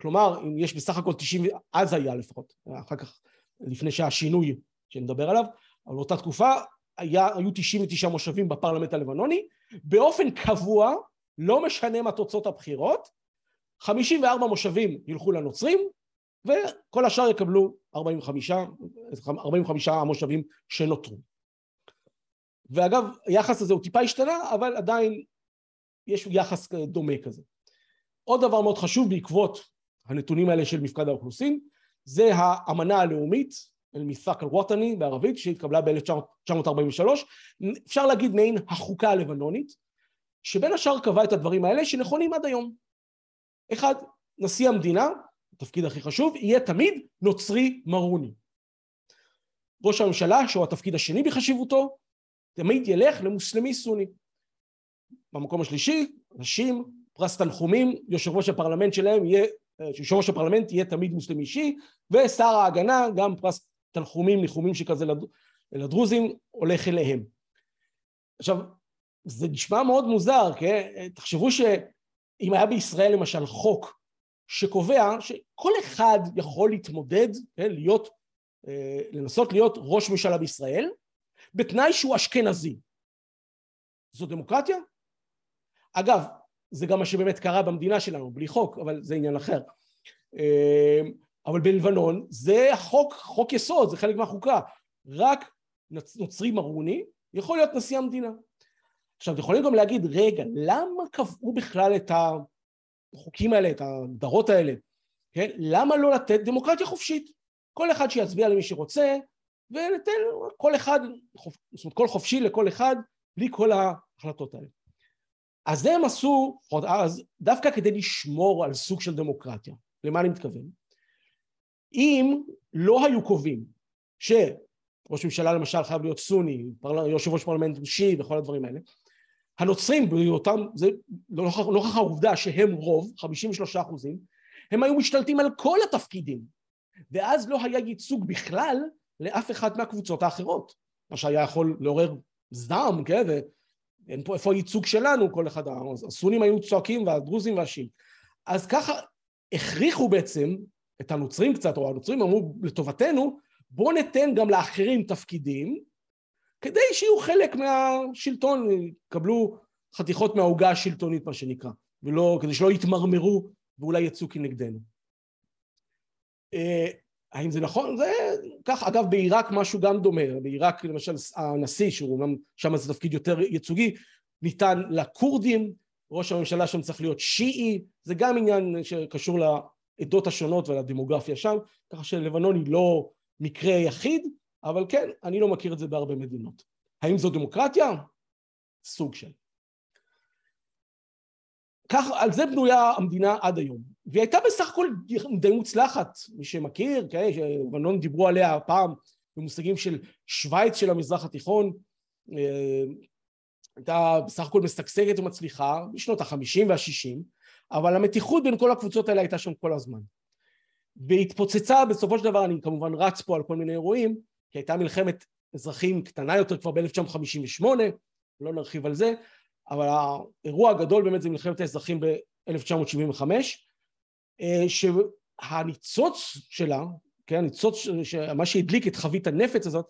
כלומר, אם יש בסך הכל 90, אז היה לפחות, אחר כך, לפני שהיה שינוי שנדבר עליו, אבל באותה תקופה היה, היו 99 מושבים בפרלמנט הלבנוני, באופן קבוע, לא משנה מה תוצאות הבחירות, 54 מושבים ילכו לנוצרים, וכל השאר יקבלו 45, 45 המושבים שנותרו. ואגב, היחס הזה הוא טיפה השתנה, אבל עדיין יש יחס דומה כזה. עוד דבר מאוד חשוב בעקבות הנתונים האלה של מפקד האוכלוסין, זה האמנה הלאומית, אל-מית'אק אל-ווטני בערבית, שהתקבלה ב-1943, אפשר להגיד מעין החוקה הלבנונית, שבין השאר קבע את הדברים האלה שנכונים עד היום. אחד, נשיא המדינה, התפקיד הכי חשוב, יהיה תמיד נוצרי מרוני. ראש הממשלה, שהוא התפקיד השני בחשיבותו, תמיד ילך למוסלמי סוני. במקום השלישי, נשים, פרס תנחומים, יושב ראש הפרלמנט שלהם יהיה, יושב ראש הפרלמנט יהיה תמיד מוסלמי אישי, ושר ההגנה, גם פרס תנחומים, ניחומים שכזה לדרוזים, הולך אליהם. עכשיו, זה נשמע מאוד מוזר, כן? תחשבו שאם היה בישראל למשל חוק שקובע שכל אחד יכול להתמודד, כן? להיות, לנסות להיות ראש ממשלה בישראל, בתנאי שהוא אשכנזי. זו דמוקרטיה? אגב, זה גם מה שבאמת קרה במדינה שלנו, בלי חוק, אבל זה עניין אחר. אבל בלבנון זה חוק, חוק יסוד, זה חלק מהחוקה. רק נוצרי מרוני, יכול להיות נשיא המדינה. עכשיו, אתם יכולים גם להגיד, רגע, למה קבעו בכלל את החוקים האלה, את ההגדרות האלה? כן? למה לא לתת דמוקרטיה חופשית? כל אחד שיצביע למי שרוצה, וניתן כל אחד, זאת אומרת, כל חופשי לכל אחד, בלי כל ההחלטות האלה. אז זה הם עשו, אז דווקא כדי לשמור על סוג של דמוקרטיה. למה אני מתכוון? אם לא היו קובעים שראש ממשלה למשל חייב להיות סוני, יושב ראש פרלמנט שיעי וכל הדברים האלה, הנוצרים בהיותם, זה נוכח העובדה שהם רוב, 53 אחוזים, הם היו משתלטים על כל התפקידים, ואז לא היה ייצוג בכלל לאף אחת מהקבוצות האחרות, מה שהיה יכול לעורר זעם, כן, ואין פה איפה הייצוג שלנו, כל אחד, הסונים היו צועקים והדרוזים והשיעים. אז ככה הכריחו בעצם את הנוצרים קצת, או הנוצרים אמרו לטובתנו, בואו ניתן גם לאחרים תפקידים, כדי שיהיו חלק מהשלטון, יקבלו חתיכות מהעוגה השלטונית מה שנקרא, ולא, כדי שלא יתמרמרו ואולי יצאו כנגדנו. האם זה נכון? זה כך, אגב בעיראק משהו גם דומה, בעיראק למשל הנשיא, שהוא אומנם שם זה תפקיד יותר ייצוגי, ניתן לכורדים, ראש הממשלה שם צריך להיות שיעי, זה גם עניין שקשור לעדות השונות ולדמוגרפיה שם, ככה שלבנון היא לא מקרה יחיד, אבל כן, אני לא מכיר את זה בהרבה מדינות. האם זו דמוקרטיה? סוג של. כך, על זה בנויה המדינה עד היום. והיא הייתה בסך הכל די מוצלחת, מי שמכיר, כן, שבנון דיברו עליה פעם במושגים של שווייץ של המזרח התיכון, אה, הייתה בסך הכל משגשגת ומצליחה בשנות החמישים והשישים, אבל המתיחות בין כל הקבוצות האלה הייתה שם כל הזמן. והתפוצצה בסופו של דבר, אני כמובן רץ פה על כל מיני אירועים, כי הייתה מלחמת אזרחים קטנה יותר כבר ב-1958, לא נרחיב על זה, אבל האירוע הגדול באמת זה מלחמת האזרחים ב-1975, אה, שהניצוץ שלה, כן, הניצוץ, מה שהדליק את חבית הנפץ הזאת,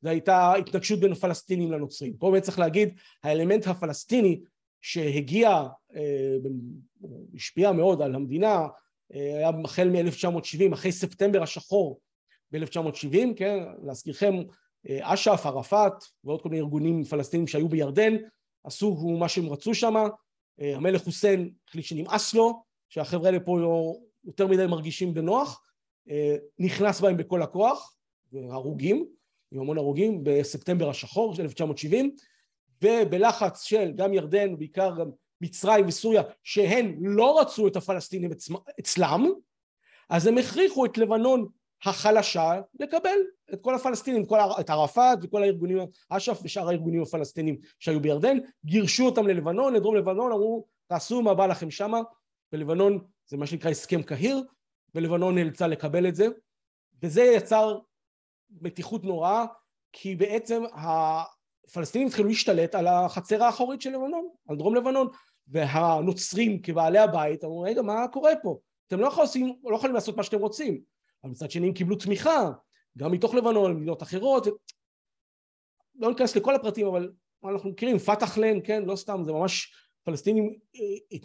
זה הייתה התנגשות בין הפלסטינים לנוצרים. פה באמת צריך להגיד, האלמנט הפלסטיני שהגיע, אה, השפיע מאוד על המדינה, אה, היה החל מ-1970, אחרי ספטמבר השחור ב-1970, כן, להזכירכם, אש"ף, ערפאת ועוד כל מיני ארגונים פלסטינים שהיו בירדן, עשו מה שהם רצו שם, אה, המלך חוסיין החליט שנמאס לו, שהחבר'ה האלה פה לא יותר מדי מרגישים בנוח, אה, נכנס בהם בכל הכוח, הרוגים, עם המון הרוגים, בספטמבר השחור של 1970, ובלחץ של גם ירדן, ובעיקר גם מצרים וסוריה, שהן לא רצו את הפלסטינים אצלם, אז הם הכריחו את לבנון החלשה לקבל את כל הפלסטינים, כל, את ערפאת וכל הארגונים, אש"ף ושאר הארגונים הפלסטינים שהיו בירדן, גירשו אותם ללבנון, לדרום לבנון, אמרו תעשו מה בא לכם שמה, ולבנון זה מה שנקרא הסכם קהיר, ולבנון נאלצה לקבל את זה, וזה יצר מתיחות נוראה, כי בעצם הפלסטינים התחילו להשתלט על החצר האחורית של לבנון, על דרום לבנון, והנוצרים כבעלי הבית אמרו רגע מה קורה פה, אתם לא יכולים, לא יכולים לעשות מה שאתם רוצים. אבל מצד שני הם קיבלו תמיכה, גם מתוך לבנון, מדינות אחרות, לא ניכנס לכל הפרטים, אבל אנחנו מכירים, פתח להם, כן, לא סתם, זה ממש פלסטינים אה,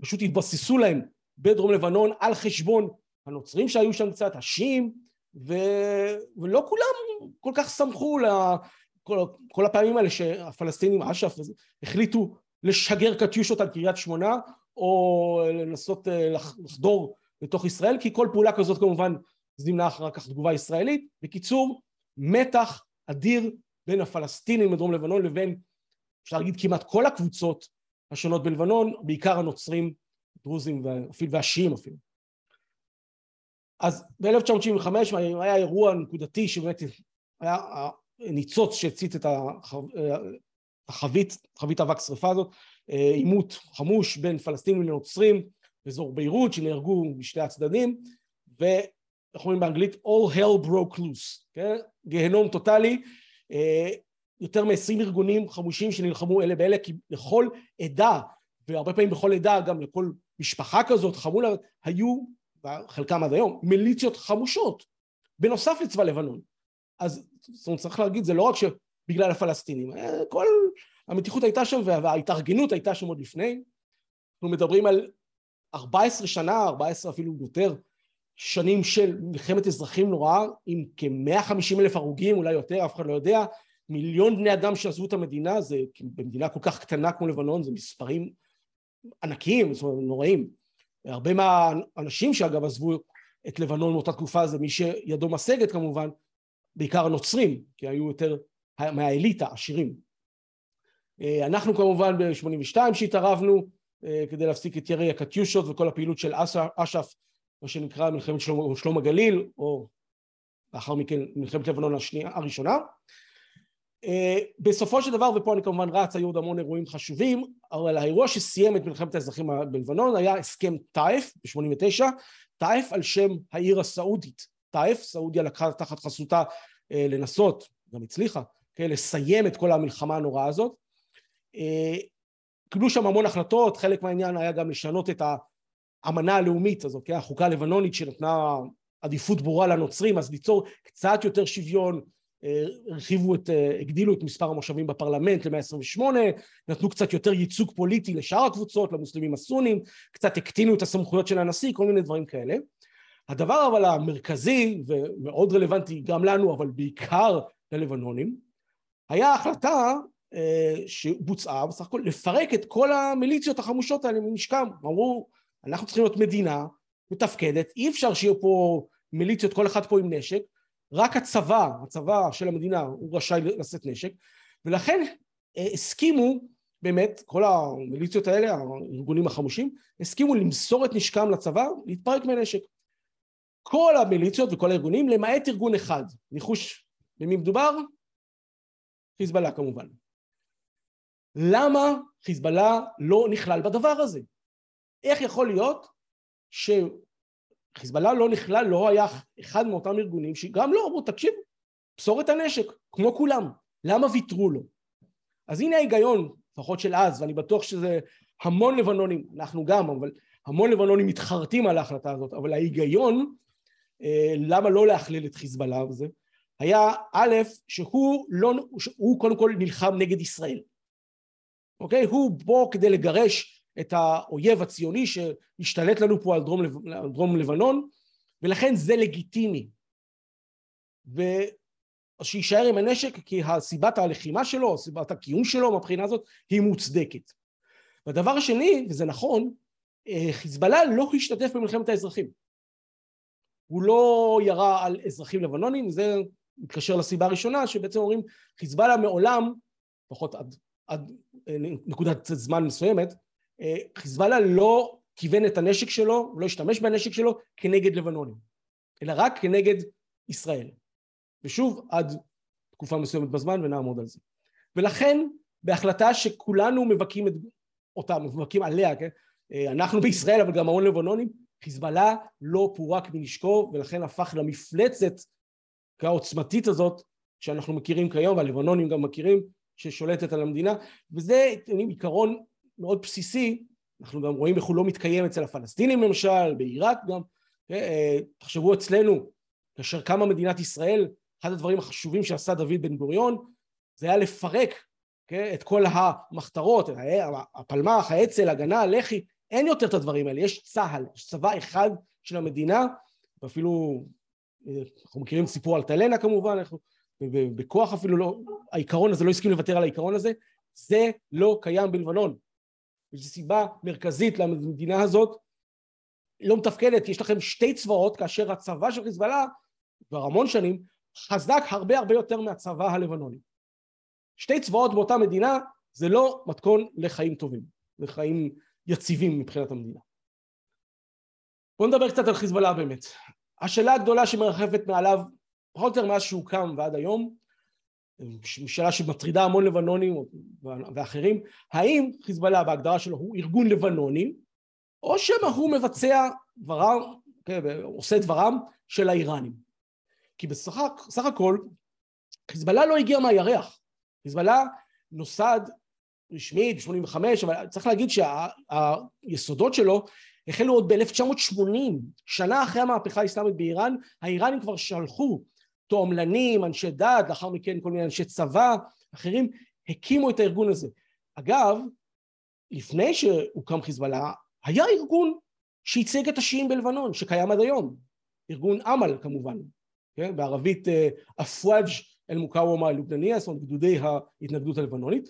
פשוט התבססו להם בדרום לבנון על חשבון הנוצרים שהיו שם קצת, השיעים, ו... ולא כולם כל כך שמחו לכל כל הפעמים האלה שהפלסטינים, אש"ף, החליטו לשגר קטיושות על קריית שמונה, או לנסות אה, לחדור לתוך ישראל, כי כל פעולה כזאת כמובן זימנה אחר כך תגובה ישראלית. בקיצור, מתח אדיר בין הפלסטינים בדרום לבנון לבין, אפשר להגיד כמעט כל הקבוצות השונות בלבנון, בעיקר הנוצרים, דרוזים והשיעים אפילו. אז ב-1975 היה אירוע נקודתי שבאמת היה ניצוץ שהצית את החבית, חבית אבק שרפה הזאת, עימות חמוש בין פלסטינים לנוצרים, באזור ביירות שנהרגו משתי הצדדים ואנחנו אומרים באנגלית all hell broke loose, כן? גיהנום טוטאלי אה, יותר מ-20 ארגונים חמושים שנלחמו אלה באלה כי לכל עדה והרבה פעמים בכל עדה גם לכל משפחה כזאת חמולה היו חלקם עד היום מיליציות חמושות בנוסף לצבא לבנון. אז זאת אומרת צריך להגיד זה לא רק שבגלל הפלסטינים אה, כל המתיחות הייתה שם וההתארגנות הייתה שם עוד לפני. אנחנו מדברים על 14 שנה, 14 אפילו יותר, שנים של מלחמת אזרחים נוראה עם כ-150 אלף הרוגים, אולי יותר, אף אחד לא יודע, מיליון בני אדם שעזבו את המדינה, זה במדינה כל כך קטנה כמו לבנון, זה מספרים ענקיים, זאת אומרת, נוראים. הרבה מהאנשים שאגב עזבו את לבנון מאותה תקופה זה מי שידו משגת כמובן, בעיקר הנוצרים, כי היו יותר מהאליטה, עשירים. אה, אנחנו כמובן ב-82 שהתערבנו אה, כדי להפסיק את ירי הקטיושות וכל הפעילות של אש"ף, מה שנקרא מלחמת שלום, שלום הגליל, או לאחר מכן מלחמת לבנון השנייה, הראשונה. אה, בסופו של דבר, ופה אני כמובן רץ, היו עוד המון אירועים חשובים, אבל האירוע שסיים את מלחמת האזרחים בלבנון היה הסכם טייף ב-89, טייף על שם העיר הסעודית. טייף, סעודיה לקחה תחת חסותה אה, לנסות, גם הצליחה, כן, לסיים את כל המלחמה הנוראה הזאת. אה, קיבלו שם המון החלטות, חלק מהעניין היה גם לשנות את האמנה הלאומית הזאת, כן, החוקה הלבנונית שנתנה עדיפות ברורה לנוצרים, אז ליצור קצת יותר שוויון, הרחיבו את, הגדילו את מספר המושבים בפרלמנט ל-128, נתנו קצת יותר ייצוג פוליטי לשאר הקבוצות, למוסלמים הסונים, קצת הקטינו את הסמכויות של הנשיא, כל מיני דברים כאלה. הדבר אבל המרכזי ומאוד רלוונטי גם לנו, אבל בעיקר ללבנונים, היה החלטה אה, שבוצעה בסך הכל לפרק את כל המיליציות החמושות האלה מנשקם. אמרו, אנחנו צריכים להיות מדינה מתפקדת, אי אפשר שיהיו פה מיליציות, כל אחד פה עם נשק, רק הצבא, הצבא של המדינה, הוא רשאי לשאת נשק, ולכן אה, הסכימו באמת, כל המיליציות האלה, הארגונים החמושים, הסכימו למסור את נשקם לצבא, להתפרק מנשק. כל המיליציות וכל הארגונים, למעט ארגון אחד. ניחוש במי מדובר? חיזבאללה כמובן. למה חיזבאללה לא נכלל בדבר הזה? איך יכול להיות ש... חיזבאללה לא נכלל, לא היה אחד מאותם ארגונים שגם לא אמרו, תקשיב, פסור את הנשק, כמו כולם, למה ויתרו לו? אז הנה ההיגיון, לפחות של אז, ואני בטוח שזה המון לבנונים, אנחנו גם, אבל המון לבנונים מתחרטים על ההחלטה הזאת, אבל ההיגיון, אה, למה לא להכליל את חיזבאללה וזה, היה א', שהוא לא, הוא קודם כל נלחם נגד ישראל, אוקיי? הוא פה כדי לגרש את האויב הציוני שהשתלט לנו פה על דרום, על דרום לבנון, ולכן זה לגיטימי. ושיישאר עם הנשק כי הסיבת הלחימה שלו, סיבת הקיום שלו מבחינה הזאת, היא מוצדקת. והדבר השני, וזה נכון, אה, חיזבאללה לא השתתף במלחמת האזרחים. הוא לא ירה על אזרחים לבנונים, זה מתקשר לסיבה הראשונה, שבעצם אומרים חיזבאללה מעולם, לפחות עד, עד אה, נקודת זמן מסוימת, חיזבאללה לא כיוון את הנשק שלו, לא השתמש בנשק שלו כנגד לבנונים, אלא רק כנגד ישראל. ושוב, עד תקופה מסוימת בזמן ונעמוד על זה. ולכן, בהחלטה שכולנו מבכים את אותה, מבכים עליה, כן? אנחנו בישראל, אבל גם המון לבנונים, חיזבאללה לא פורק מנשקו, ולכן הפך למפלצת העוצמתית הזאת שאנחנו מכירים כיום, והלבנונים גם מכירים, ששולטת על המדינה, וזה עיקרון מאוד בסיסי, אנחנו גם רואים איך הוא לא מתקיים אצל הפלסטינים למשל, בעיראק גם, אה, תחשבו אצלנו, כאשר קמה מדינת ישראל, אחד הדברים החשובים שעשה דוד בן גוריון, זה היה לפרק כן, את כל המחתרות, הפלמ"ח, האצ"ל, הגנה, הלח"י, אין יותר את הדברים האלה, יש צה"ל, יש צבא אחד של המדינה, ואפילו, אה, אנחנו מכירים סיפור על טלנה כמובן, אנחנו בכוח אפילו לא, העיקרון הזה, לא הסכים לוותר על העיקרון הזה, זה לא קיים בלבנון. וזו סיבה מרכזית למדינה הזאת לא מתפקדת, יש לכם שתי צבאות, כאשר הצבא של חיזבאללה כבר המון שנים חזק הרבה הרבה יותר מהצבא הלבנוני. שתי צבאות באותה מדינה זה לא מתכון לחיים טובים, לחיים יציבים מבחינת המדינה. בואו נדבר קצת על חיזבאללה באמת. השאלה הגדולה שמרחפת מעליו פחות או יותר מאז שהוא קם ועד היום שאלה שמטרידה המון לבנונים ואחרים, האם חיזבאללה בהגדרה שלו הוא ארגון לבנוני, או שמא הוא מבצע דברם, כן, עושה דברם של האיראנים. כי בסך הכל חיזבאללה לא הגיע מהירח, חיזבאללה נוסד רשמית ב-85, אבל צריך להגיד שהיסודות שלו החלו עוד ב-1980, שנה אחרי המהפכה האסלאמית באיראן, האיראנים כבר שלחו תועמלנים, אנשי דת, לאחר מכן כל מיני אנשי צבא, אחרים, הקימו את הארגון הזה. אגב, לפני שהוקם חיזבאללה, היה ארגון שייצג את השיעים בלבנון, שקיים עד היום. ארגון אמל כמובן, כן? בערבית אפואג' אל מוקאוומה הלובנניה, זאת אומרת גדודי ההתנגדות הלבנונית.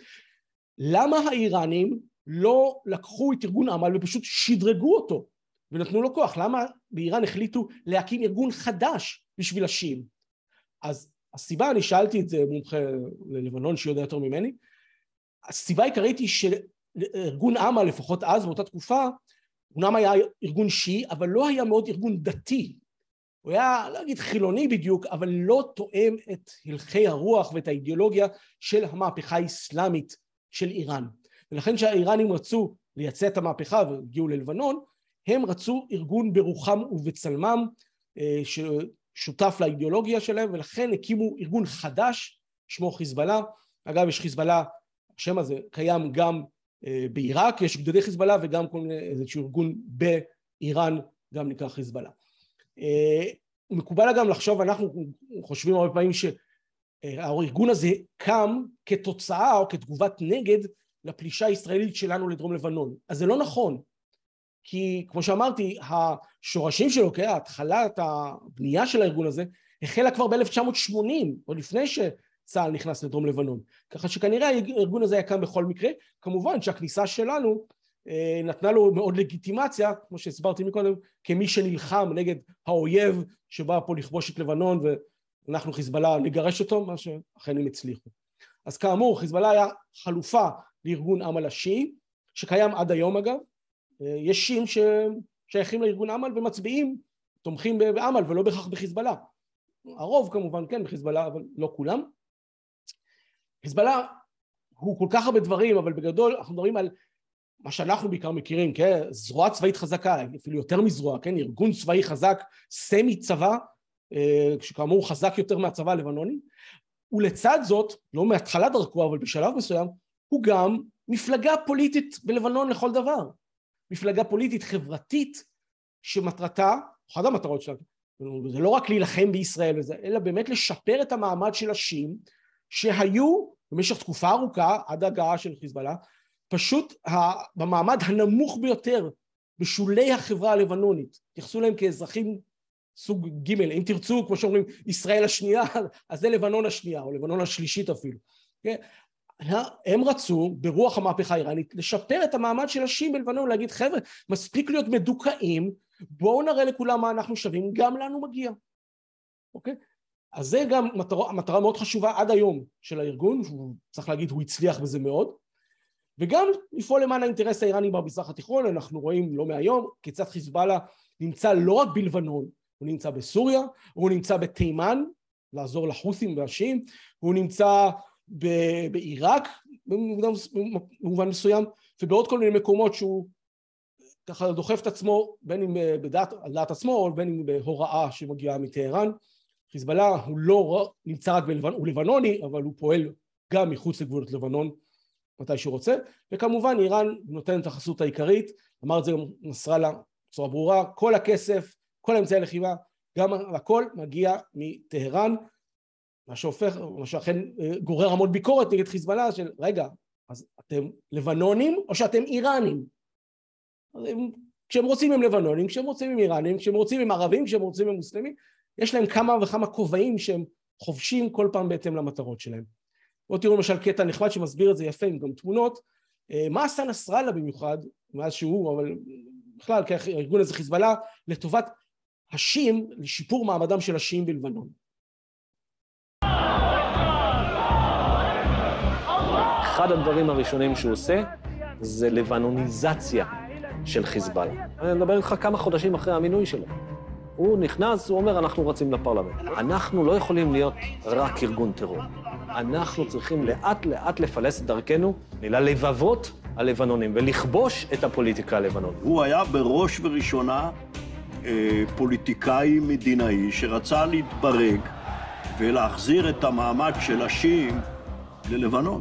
למה האיראנים לא לקחו את ארגון אמל ופשוט שדרגו אותו ונתנו לו כוח? למה באיראן החליטו להקים ארגון חדש בשביל השיעים? אז הסיבה, אני שאלתי את זה מומחה ללבנון שיודע יותר ממני, הסיבה העיקרית היא שארגון אמל, לפחות אז באותה תקופה, אומנם היה ארגון שיעי, אבל לא היה מאוד ארגון דתי. הוא היה, לא אגיד חילוני בדיוק, אבל לא תואם את הלכי הרוח ואת האידיאולוגיה של המהפכה האסלאמית של איראן. ולכן כשהאיראנים רצו לייצא את המהפכה והגיעו ללבנון, הם רצו ארגון ברוחם ובצלמם אה, ששותף לאידיאולוגיה שלהם, ולכן הקימו ארגון חדש, שמו חיזבאללה. אגב, יש חיזבאללה, השם הזה קיים גם אה, בעיראק, יש גדודי חיזבאללה וגם כל מיני, איזשהו ארגון באיראן, גם נקרא חיזבאללה. אה, מקובל גם לחשוב, אנחנו חושבים הרבה פעמים שהארגון הזה קם כתוצאה או כתגובת נגד לפלישה הישראלית שלנו לדרום לבנון. אז זה לא נכון, כי כמו שאמרתי, השורשים שלו, כן, התחלת הבנייה של הארגון הזה, החלה כבר ב-1980, עוד לפני שצה"ל נכנס לדרום לבנון. ככה שכנראה הארגון הזה היה קם בכל מקרה. כמובן שהכניסה שלנו אה, נתנה לו מאוד לגיטימציה, כמו שהסברתי מקודם, כמי שנלחם נגד האויב שבא פה לכבוש את לבנון ואנחנו חיזבאללה נגרש אותו, מה שאכן הם הצליחו. אז כאמור, חיזבאללה היה חלופה לארגון אמל השיעי, שקיים עד היום אגב. אה, יש שיעים ששייכים לארגון אמל ומצביעים, תומכים באמל ולא בהכרח בחיזבאללה. הרוב כמובן כן בחיזבאללה, אבל לא כולם. חיזבאללה הוא כל כך הרבה דברים, אבל בגדול אנחנו מדברים על מה שאנחנו בעיקר מכירים, כן, זרוע צבאית חזקה, אפילו יותר מזרוע, כן, ארגון צבאי חזק, סמי צבא, אה, שכאמור חזק יותר מהצבא הלבנוני, ולצד זאת, לא מהתחלת דרכו, אבל בשלב מסוים, הוא גם מפלגה פוליטית בלבנון לכל דבר. מפלגה פוליטית חברתית שמטרתה, אחת המטרות שלה, זה לא רק להילחם בישראל וזה, אלא באמת לשפר את המעמד של השיעים שהיו במשך תקופה ארוכה עד הגעה של חיזבאללה פשוט במעמד הנמוך ביותר בשולי החברה הלבנונית, התייחסו להם כאזרחים סוג ג', אם תרצו, כמו שאומרים, ישראל השנייה, אז זה לבנון השנייה, או לבנון השלישית אפילו. כן? הם רצו, ברוח המהפכה האיראנית, לשפר את המעמד של השיעים בלבנון, להגיד, חבר'ה, מספיק להיות מדוכאים, בואו נראה לכולם מה אנחנו שווים, גם לנו מגיע. אוקיי? אז זה גם מטרה, מטרה מאוד חשובה עד היום של הארגון, צריך להגיד, הוא הצליח בזה מאוד. וגם לפעול למען האינטרס האיראני במזרח התיכון, אנחנו רואים לא מהיום כיצד חיזבאללה נמצא לא רק בלבנון, הוא נמצא בסוריה, הוא נמצא בתימן, לעזור לחות'ים והשיעים, הוא נמצא בעיראק במובן מסוים, ובעוד כל מיני מקומות שהוא ככה דוחף את עצמו, בין אם בדעת, על דעת עצמו, או בין אם בהוראה שמגיעה מטהרן. חיזבאללה הוא לא נמצא רק בלבנון, הוא לבנוני, אבל הוא פועל גם מחוץ לגבולות לבנון מתי שהוא רוצה, וכמובן איראן נותנת את החסות העיקרית, אמר את זה גם נסראללה בצורה ברורה, כל הכסף, כל אמצעי הלחימה, גם הכל מגיע מטהרן, מה שהופך, מה שאכן אה, גורר המון ביקורת נגד חיזבאללה של רגע, אז אתם לבנונים או שאתם איראנים? הם, כשהם רוצים הם לבנונים, כשהם רוצים הם איראנים, כשהם רוצים הם ערבים, כשהם רוצים הם מוסלמים, יש להם כמה וכמה כובעים שהם חובשים כל פעם בהתאם למטרות שלהם. בואו תראו למשל קטע נחמד שמסביר את זה יפה עם גם תמונות. אה, מה עשה נסראללה במיוחד, מאז שהוא, אבל בכלל, כי הארגון הזה חיזבאללה, לטובת השיעים, לשיפור מעמדם של השיעים בלבנון. אחד הדברים הראשונים שהוא עושה זה לבנוניזציה של חיזבאללה. אני מדבר איתך כמה חודשים אחרי המינוי שלו. הוא נכנס, הוא אומר, אנחנו רצים לפרלמנט. אנחנו לא יכולים להיות רק ארגון טרור. אנחנו צריכים לאט-לאט לפלס את דרכנו ללבבות הלבנונים ולכבוש את הפוליטיקה הלבנונית. הוא היה בראש ובראשונה אה, פוליטיקאי מדינאי שרצה להתברג ולהחזיר את המעמד של השיעים ללבנון.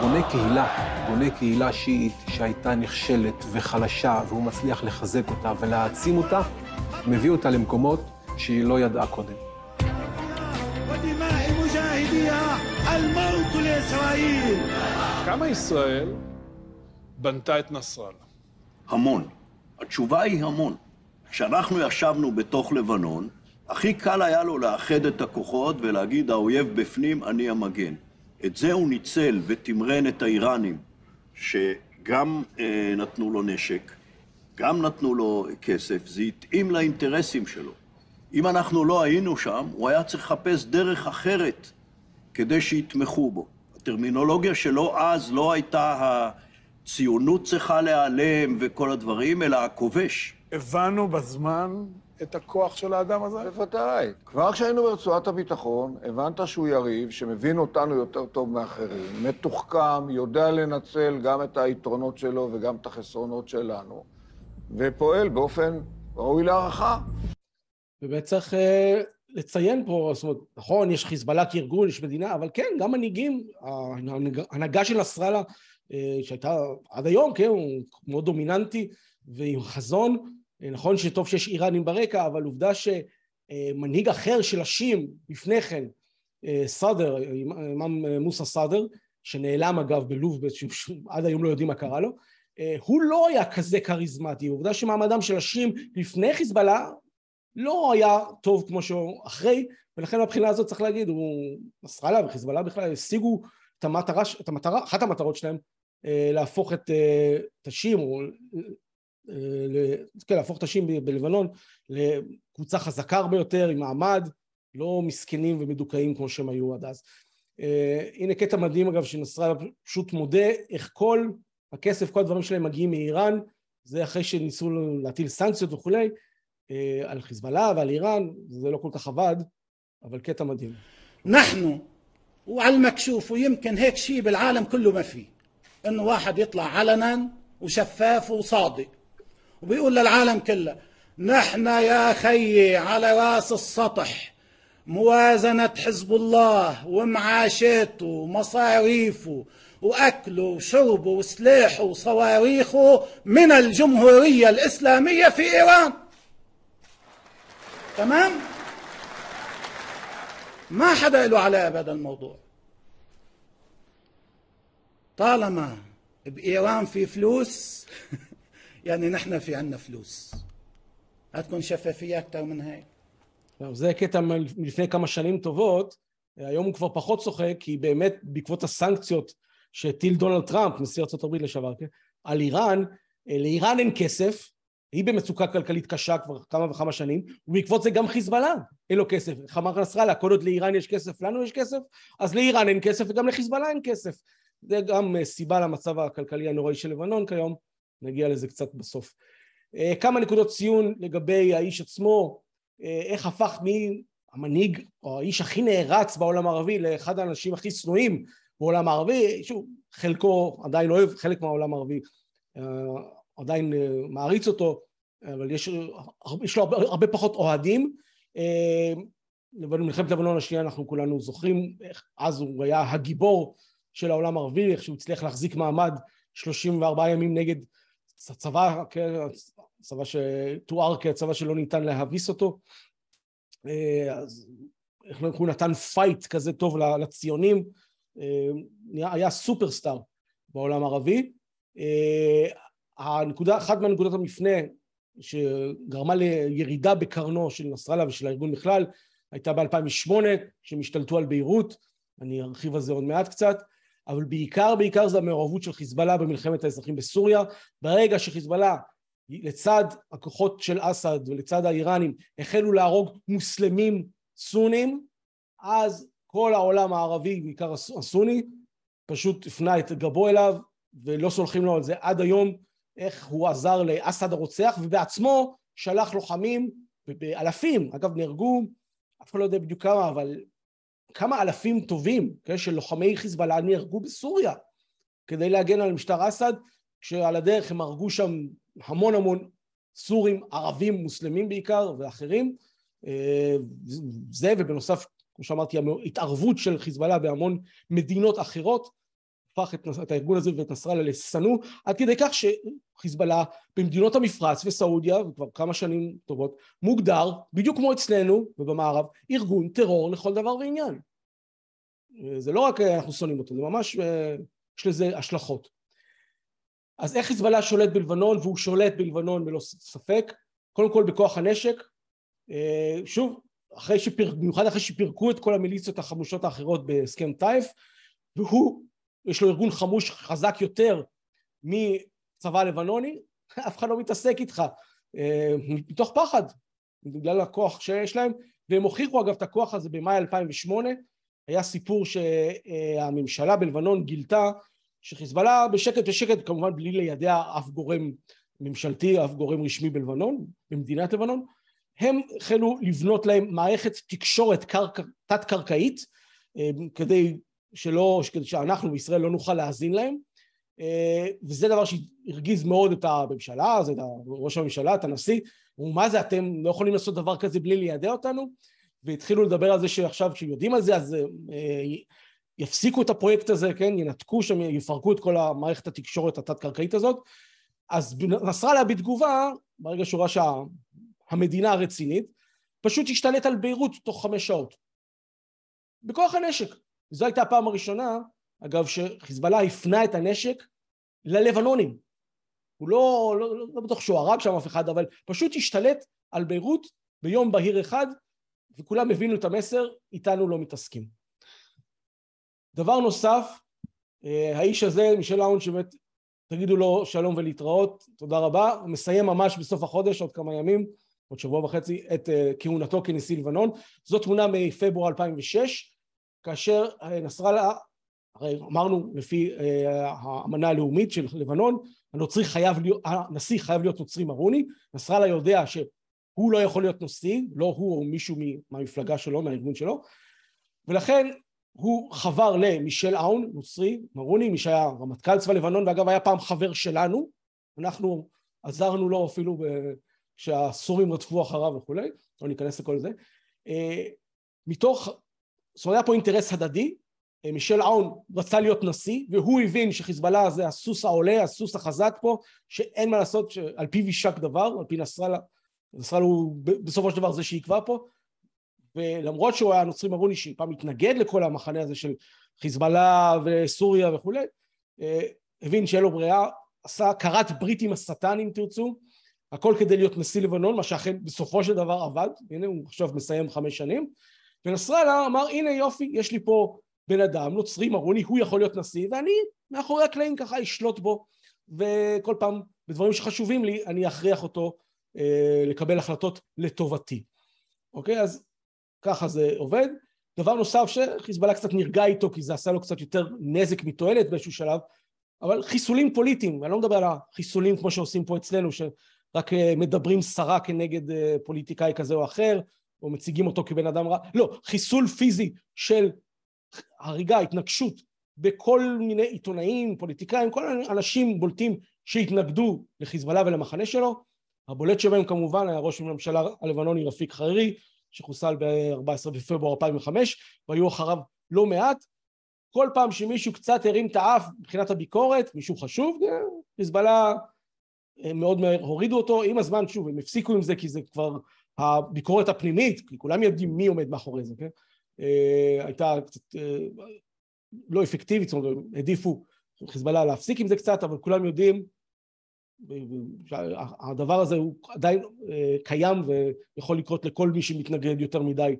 בונה קהילה, בונה קהילה שיעית שהייתה נכשלת וחלשה, והוא מצליח לחזק אותה ולהעצים אותה, מביא אותה למקומות שהיא לא ידעה קודם. כמה ישראל בנתה את נסראללה? המון. התשובה היא המון. כשאנחנו ישבנו בתוך לבנון, הכי קל היה לו לאחד את הכוחות ולהגיד, האויב בפנים, אני המגן. את זה הוא ניצל ותמרן את האיראנים, שגם אה, נתנו לו נשק, גם נתנו לו כסף, זה התאים לאינטרסים שלו. אם אנחנו לא היינו שם, הוא היה צריך לחפש דרך אחרת כדי שיתמכו בו. הטרמינולוגיה שלו אז לא הייתה הציונות צריכה להיעלם וכל הדברים, אלא הכובש. הבנו בזמן את הכוח של האדם הזה? בוודאי. כבר כשהיינו ברצועת הביטחון, הבנת שהוא יריב, שמבין אותנו יותר טוב מאחרים, מתוחכם, יודע לנצל גם את היתרונות שלו וגם את החסרונות שלנו, ופועל באופן ראוי להערכה. ובאמת צריך uh, לציין פה, זאת אומרת, נכון, יש חיזבאללה כארגון, יש מדינה, אבל כן, גם מנהיגים, ההנהגה של נסראללה, uh, שהייתה עד היום, כן, הוא מאוד דומיננטי ועם חזון, נכון שטוב שיש איראנים ברקע, אבל עובדה שמנהיג אחר של השיעים לפני כן, uh, סאדר, אימאם מוסא סאדר, שנעלם אגב בלוב, עד היום לא יודעים מה קרה לו, הוא לא היה כזה כריזמטי, עובדה שמעמדם של השיעים לפני חיזבאללה לא היה טוב כמו שהוא אחרי, ולכן מבחינה הזאת צריך להגיד, הוא, נסראללה וחיזבאללה בכלל השיגו את המטרה, את המטרה, אחת המטרות שלהם, אה, להפוך את, אה, את השיעים, או אה, כן, להפוך את השיעים בלבנון לקבוצה חזקה הרבה יותר, עם מעמד, לא מסכנים ומדוכאים כמו שהם היו עד אז. הנה קטע מדהים אגב שנסראללה פשוט מודה איך כל הכסף, כל הדברים שלהם מגיעים מאיראן, זה אחרי שניסו להטיל סנקציות וכולי, על חיזבאללה ועל איראן, זה לא כל כך עבד, אבל קטע מדהים. نحن وعلى المكشوف ويمكن هيك شيء بالعالم كله ما فيه انه واحد يطلع علنا وشفاف وصادق وبيقول للعالم كله نحن يا خيي على راس السطح موازنة حزب الله ومعاشاته ومصاريفه وأكله وشربه وسلاحه وصواريخه من الجمهورية الإسلامية في إيران. تمام؟ ما حدا له علاقة بهذا الموضوع. طالما بإيران في فلوس يعني نحن في عنا فلوس هتكون شفافية أكثر من هيك זה קטע מלפני כמה שנים טובות, היום הוא כבר פחות צוחק, כי באמת בעקבות הסנקציות שהטיל דונלד טראמפ, נשיא ארה"ב לשעבר, כן? על איראן, לאיראן אין כסף, היא במצוקה כלכלית קשה כבר כמה וכמה שנים, ובעקבות זה גם חיזבאללה אין לו כסף. איך אמר נסראללה, כל עוד לאיראן יש כסף, לנו יש כסף, אז לאיראן אין כסף וגם לחיזבאללה אין כסף. זה גם אה, סיבה למצב הכלכלי הנוראי של לבנון כיום, נגיע לזה קצת בסוף. אה, כמה נקודות ציון לגבי האיש עצמו, אה, איך הפך מהמנהיג או האיש הכי נערץ בעולם הערבי לאחד האנשים הכי שנואים בעולם הערבי, שוב, חלקו עדיין אוהב חלק מהעולם הערבי עדיין אה, מעריץ אותו, אבל יש, יש לו הרבה, הרבה פחות אוהדים. במלחמת לבנון השנייה אנחנו כולנו זוכרים איך אז הוא היה הגיבור של העולם הערבי, איך שהוא הצליח להחזיק מעמד 34 ימים נגד צבא, כן, צבא שתואר כצבא שלא ניתן להביס אותו. אה, אז איך הוא נתן fight כזה טוב לציונים, היה superstar בעולם הערבי. הנקודה, אחת מהנקודות המפנה שגרמה לירידה בקרנו של נסראללה ושל הארגון בכלל הייתה ב-2008 שהם השתלטו על ביירות, אני ארחיב על זה עוד מעט קצת, אבל בעיקר בעיקר זה המעורבות של חיזבאללה במלחמת האזרחים בסוריה. ברגע שחיזבאללה לצד הכוחות של אסד ולצד האיראנים החלו להרוג מוסלמים סונים, אז כל העולם הערבי, בעיקר הסוני, פשוט הפנה את גבו אליו ולא סולחים לו על זה עד היום איך הוא עזר לאסד הרוצח ובעצמו שלח לוחמים באלפים, אגב נהרגו, אף אחד לא יודע בדיוק כמה, אבל כמה אלפים טובים כן, של לוחמי חיזבאללה נהרגו בסוריה כדי להגן על משטר אסד, כשעל הדרך הם הרגו שם המון המון סורים, ערבים, מוסלמים בעיקר ואחרים. אה, זה ובנוסף, כמו שאמרתי, התערבות של חיזבאללה בהמון מדינות אחרות הפך את, את הארגון הזה ואת נסראללה לשנוא, עד כדי כך שחיזבאללה במדינות המפרץ וסעודיה, וכבר כמה שנים טובות, מוגדר, בדיוק כמו אצלנו ובמערב, ארגון טרור לכל דבר ועניין. זה לא רק אנחנו שונאים אותו, זה ממש, יש לזה השלכות. אז איך חיזבאללה שולט בלבנון, והוא שולט בלבנון ללא ספק, קודם כל בכוח הנשק, אה, שוב, אחרי שפיר, במיוחד אחרי שפירקו את כל המיליציות החמושות האחרות בהסכם טייף, והוא, יש לו ארגון חמוש חזק יותר מצבא הלבנוני, אף אחד לא מתעסק איתך, אה, מתוך פחד, בגלל הכוח שיש להם, והם הוכיחו אגב את הכוח הזה במאי 2008, היה סיפור שהממשלה בלבנון גילתה שחיזבאללה בשקט בשקט, כמובן בלי לידע אף גורם ממשלתי, אף גורם רשמי בלבנון, במדינת לבנון, הם החלו לבנות להם מערכת תקשורת קרקע, תת-קרקעית, כדי שלא, שאנחנו בישראל לא נוכל להאזין להם, וזה דבר שהרגיז מאוד את הממשלה, את ראש הממשלה, את הנשיא, אמרו מה זה אתם לא יכולים לעשות דבר כזה בלי לידע אותנו, והתחילו לדבר על זה שעכשיו כשיודעים על זה אז יפסיקו את הפרויקט הזה, כן, ינתקו שם, יפרקו את כל המערכת התקשורת התת-קרקעית הזאת, אז נסראללה בתגובה, ברגע שהוא ראה שהמדינה הרצינית, פשוט השתלט על ביירות תוך חמש שעות. בכוח הנשק. זו הייתה הפעם הראשונה, אגב, שחיזבאללה הפנה את הנשק ללבנונים. הוא לא, לא, לא, לא בטוח שהוא הרג שם אף אחד, אבל פשוט השתלט על ביירות ביום בהיר אחד, וכולם הבינו את המסר, איתנו לא מתעסקים. דבר נוסף, האיש הזה, מישל האון, שבאמת תגידו לו שלום ולהתראות, תודה רבה, הוא מסיים ממש בסוף החודש, עוד כמה ימים, עוד שבוע וחצי, את כהונתו כנשיא לבנון. זו תמונה מפברואר 2006, כאשר נסראללה, הרי אמרנו לפי האמנה הלאומית של לבנון, הנוצרי חייב להיות, הנשיא חייב להיות נוצרי מרוני, נסראללה יודע שהוא לא יכול להיות נשיא, לא הוא או מישהו מהמפלגה שלו, מהארגון שלו, ולכן הוא חבר למישל אאון, נוצרי, מרוני, מי שהיה רמטכ"ל צבא לבנון, ואגב היה פעם חבר שלנו, אנחנו עזרנו לו אפילו כשהסורים רדפו אחריו וכולי, לא ניכנס לכל זה. מתוך, זאת אומרת היה פה אינטרס הדדי, מישל אאון רצה להיות נשיא, והוא הבין שחיזבאללה זה הסוס העולה, הסוס החזק פה, שאין מה לעשות, שעל פיו יישק דבר, על פי נסראללה, נסראללה הוא בסופו של דבר זה שיקבע פה, ולמרות שהוא היה נוצרי מרוני שפעם התנגד לכל המחנה הזה של חיזבאללה וסוריה וכולי, הבין שאין לו ברירה, עשה כרת ברית עם השטן אם תרצו, הכל כדי להיות נשיא לבנון, מה שאכן בסופו של דבר עבד, הנה הוא עכשיו מסיים חמש שנים, ונסראללה אמר הנה יופי, יש לי פה בן אדם נוצרי מרוני, הוא יכול להיות נשיא, ואני מאחורי הקלעים ככה אשלוט בו, וכל פעם בדברים שחשובים לי אני אכריח אותו אה, לקבל החלטות לטובתי. אוקיי? אז ככה זה עובד. דבר נוסף שחיזבאללה קצת נרגע איתו כי זה עשה לו קצת יותר נזק מתועלת באיזשהו שלב, אבל חיסולים פוליטיים, אני לא מדבר על החיסולים כמו שעושים פה אצלנו, שרק מדברים סרה כנגד פוליטיקאי כזה או אחר, או מציגים אותו כבן אדם רע, לא, חיסול פיזי של הריגה, התנגשות בכל מיני עיתונאים, פוליטיקאים, כל אנשים בולטים שהתנגדו לחיזבאללה ולמחנה שלו, הבולט שבהם כמובן היה ראש הממשלה הלבנוני רפיק חרירי, שחוסל ב-14 בפברואר 2005, והיו אחריו לא מעט. כל פעם שמישהו קצת הרים את האף מבחינת הביקורת, מישהו חשוב, חיזבאללה מאוד מהר הורידו אותו, עם הזמן שוב הם הפסיקו עם זה כי זה כבר הביקורת הפנימית, כי כולם יודעים מי עומד מאחורי זה, כן? הייתה קצת לא אפקטיבית, זאת אומרת, העדיפו חיזבאללה להפסיק עם זה קצת, אבל כולם יודעים הדבר הזה הוא עדיין קיים ויכול לקרות לכל מי שמתנגד יותר מדי,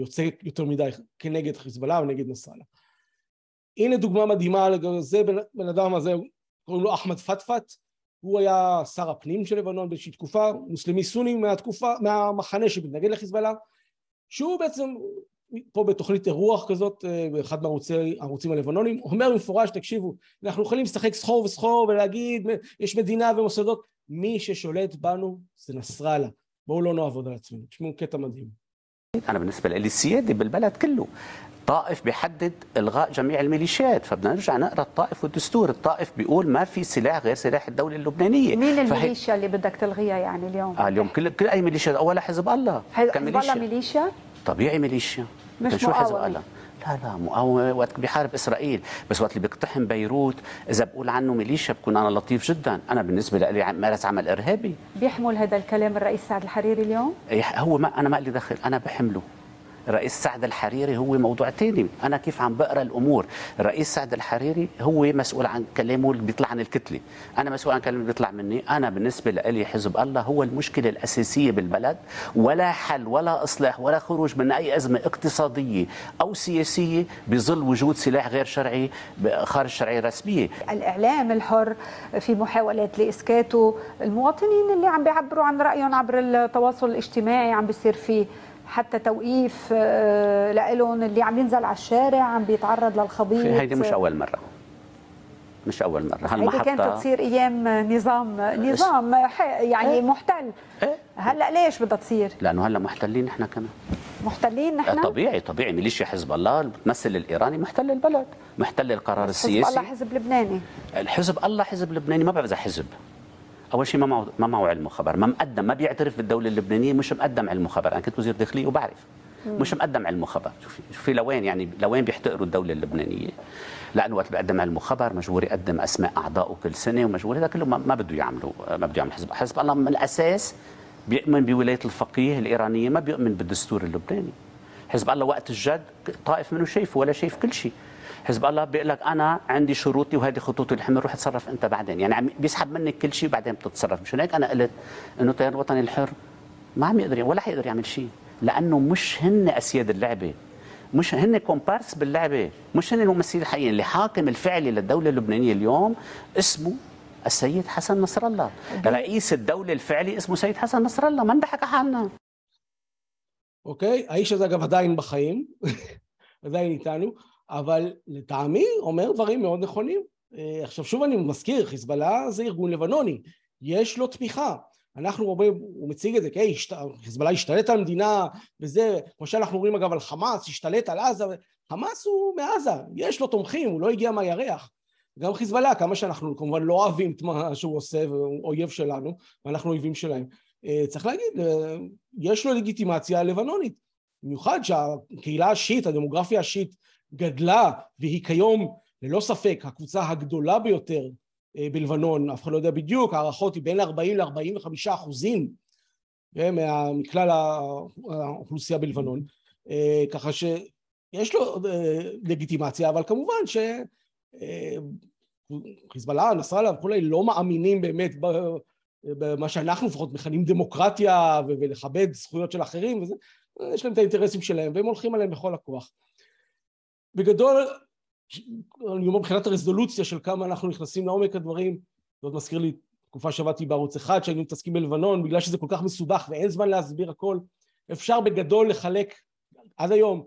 יוצא יותר מדי כנגד חיזבאללה או נגד נסראללה. הנה דוגמה מדהימה לגבי זה, בן אדם הזה קוראים לו אחמד פטפט, הוא היה שר הפנים של לבנון באיזושהי תקופה, מוסלמי סוני מהתקופה, מהמחנה שמתנגד לחיזבאללה, שהוא בעצם פה בתוכנית אירוח כזאת באחד מהערוצים הלבנונים, אומר במפורש, תקשיבו, אנחנו יכולים לשחק סחור וסחור ולהגיד יש מדינה ומוסדות, מי ששולט בנו זה נסראללה, בואו לא נעבוד על עצמנו, תשמעו קטע מדהים. أنا بالنسبة لي السيادة بالبلد كله طائف بيحدد إلغاء جميع الميليشيات فبدنا نرجع نقرأ الطائف والدستور. الطائف بيقول ما في سلاح غير سلاح الدولة اللبنانية. مين الميليشيا اللي بدك تلغيها يعني اليوم؟ آه اليوم كل كل أي ميليشيا أولها حزب الله. حزب الله ميليشيا؟ طبيعي ميليشيا. مش شو حزب. الله؟ لا لا مقاومة. وقت بيحارب إسرائيل. بس وقت اللي بيقتحم بيروت إذا بقول عنه ميليشيا بكون أنا لطيف جدا. أنا بالنسبة لي مارس عمل إرهابي. بيحمل هذا الكلام الرئيس سعد الحريري اليوم؟ هو ما أنا ما لي دخل. أنا بحمله. الرئيس سعد الحريري هو موضوع تاني. أنا كيف عم بقرأ الأمور؟ الرئيس سعد الحريري هو مسؤول عن كلامه اللي بيطلع عن الكتلة. أنا مسؤول عن كلامه اللي بيطلع مني. أنا بالنسبة لي حزب الله هو المشكلة الأساسية بالبلد. ولا حل ولا إصلاح ولا خروج من أي أزمة اقتصادية أو سياسية بظل وجود سلاح غير شرعي خارج الشرعيه الرسميه الإعلام الحر في محاولات لاسكاته المواطنين اللي عم بيعبروا عن رأيهم عبر التواصل الاجتماعي عم بيصير فيه. حتى توقيف آه، لهم اللي عم ينزل على الشارع عم بيتعرض للخبيط. هيدي مش أول مرة. مش أول مرة. هيدي كانت تصير أيام نظام نظام يعني محتل. هلأ ليش بدها تصير؟ لأنه هلأ محتلين إحنا كمان. محتلين نحن طبيعي طبيعي. ميليشيا حزب الله المتمثل الإيراني محتل البلد. محتل القرار حزب السياسي. الله حزب لبناني. الحزب الله حزب لبناني. ما بعرف إذا حزب. أول شيء ما معه ما معه علم وخبر. ما مقدم ما بيعترف بالدولة اللبنانية مش مقدم علم وخبر. أنا كنت وزير داخليه وبعرف. مش مقدم علم وخبر. شوفي شوفي لوين يعني لوين بيحتقروا الدولة اللبنانية؟ لأنه وقت بيقدم علم وخبر مجبور يقدم أسماء اعضائه كل سنة ومجبور هذا كله ما ما بده يعملوا ما بده يعمل. حزب حزب الله من الأساس بيؤمن بولاية الفقيه الإيرانية ما بيؤمن بالدستور اللبناني. حزب الله وقت الجد طائف منه شايفه ولا شايف كل شيء. حزب الله بيقول لك انا عندي شروطي وهذه خطوطي الحمر روح اتصرف انت بعدين يعني عم بيسحب منك كل شيء وبعدين بتتصرف مشان هيك انا قلت انه التيار الوطني الحر ما عم يقدر ولا حيقدر يعمل شيء لانه مش هن اسياد اللعبه مش هن كومبارس باللعبه مش هن الممثلين الحقيقيين اللي حاكم الفعلي للدوله اللبنانيه اليوم اسمه السيد حسن نصر الله رئيس الدولة الفعلي اسمه سيد حسن نصر الله ما نضحك على حالنا אוקיי? האיש הזה אגב עדיין בחיים, עדיין איתנו, אבל לטעמי אומר דברים מאוד נכונים. אה, עכשיו שוב אני מזכיר, חיזבאללה זה ארגון לבנוני, יש לו תמיכה. אנחנו הרבה, הוא מציג את זה, כן, השת- חיזבאללה השתלט על המדינה וזה, כמו שאנחנו רואים אגב על חמאס, השתלט על עזה, חמאס הוא מעזה, יש לו תומכים, הוא לא הגיע מהירח. גם חיזבאללה, כמה שאנחנו כמובן לא אוהבים את מה שהוא עושה, והוא אויב שלנו, ואנחנו אויבים שלהם. אה, צריך להגיד, אה, יש לו לגיטימציה לבנונית. במיוחד שהקהילה השיעית, הדמוגרפיה השיעית גדלה, והיא כיום ללא ספק הקבוצה הגדולה ביותר אה, בלבנון, אף אחד לא יודע בדיוק, הערכות היא בין 40 ל-45 אחוזים מה- מכלל האוכלוסייה בלבנון, אה, ככה שיש לו אה, לגיטימציה, אבל כמובן ש... אה, נסראללה וכולי, לא מאמינים באמת במה שאנחנו לפחות מכנים דמוקרטיה ולכבד זכויות של אחרים וזה, יש להם את האינטרסים שלהם והם הולכים עליהם בכל הכוח. בגדול, אני אומר מבחינת הרזולוציה של כמה אנחנו נכנסים לעומק הדברים, זה עוד מזכיר לי תקופה שעבדתי בערוץ אחד שהיינו מתעסקים בלבנון, בגלל שזה כל כך מסובך ואין זמן להסביר הכל, אפשר בגדול לחלק עד היום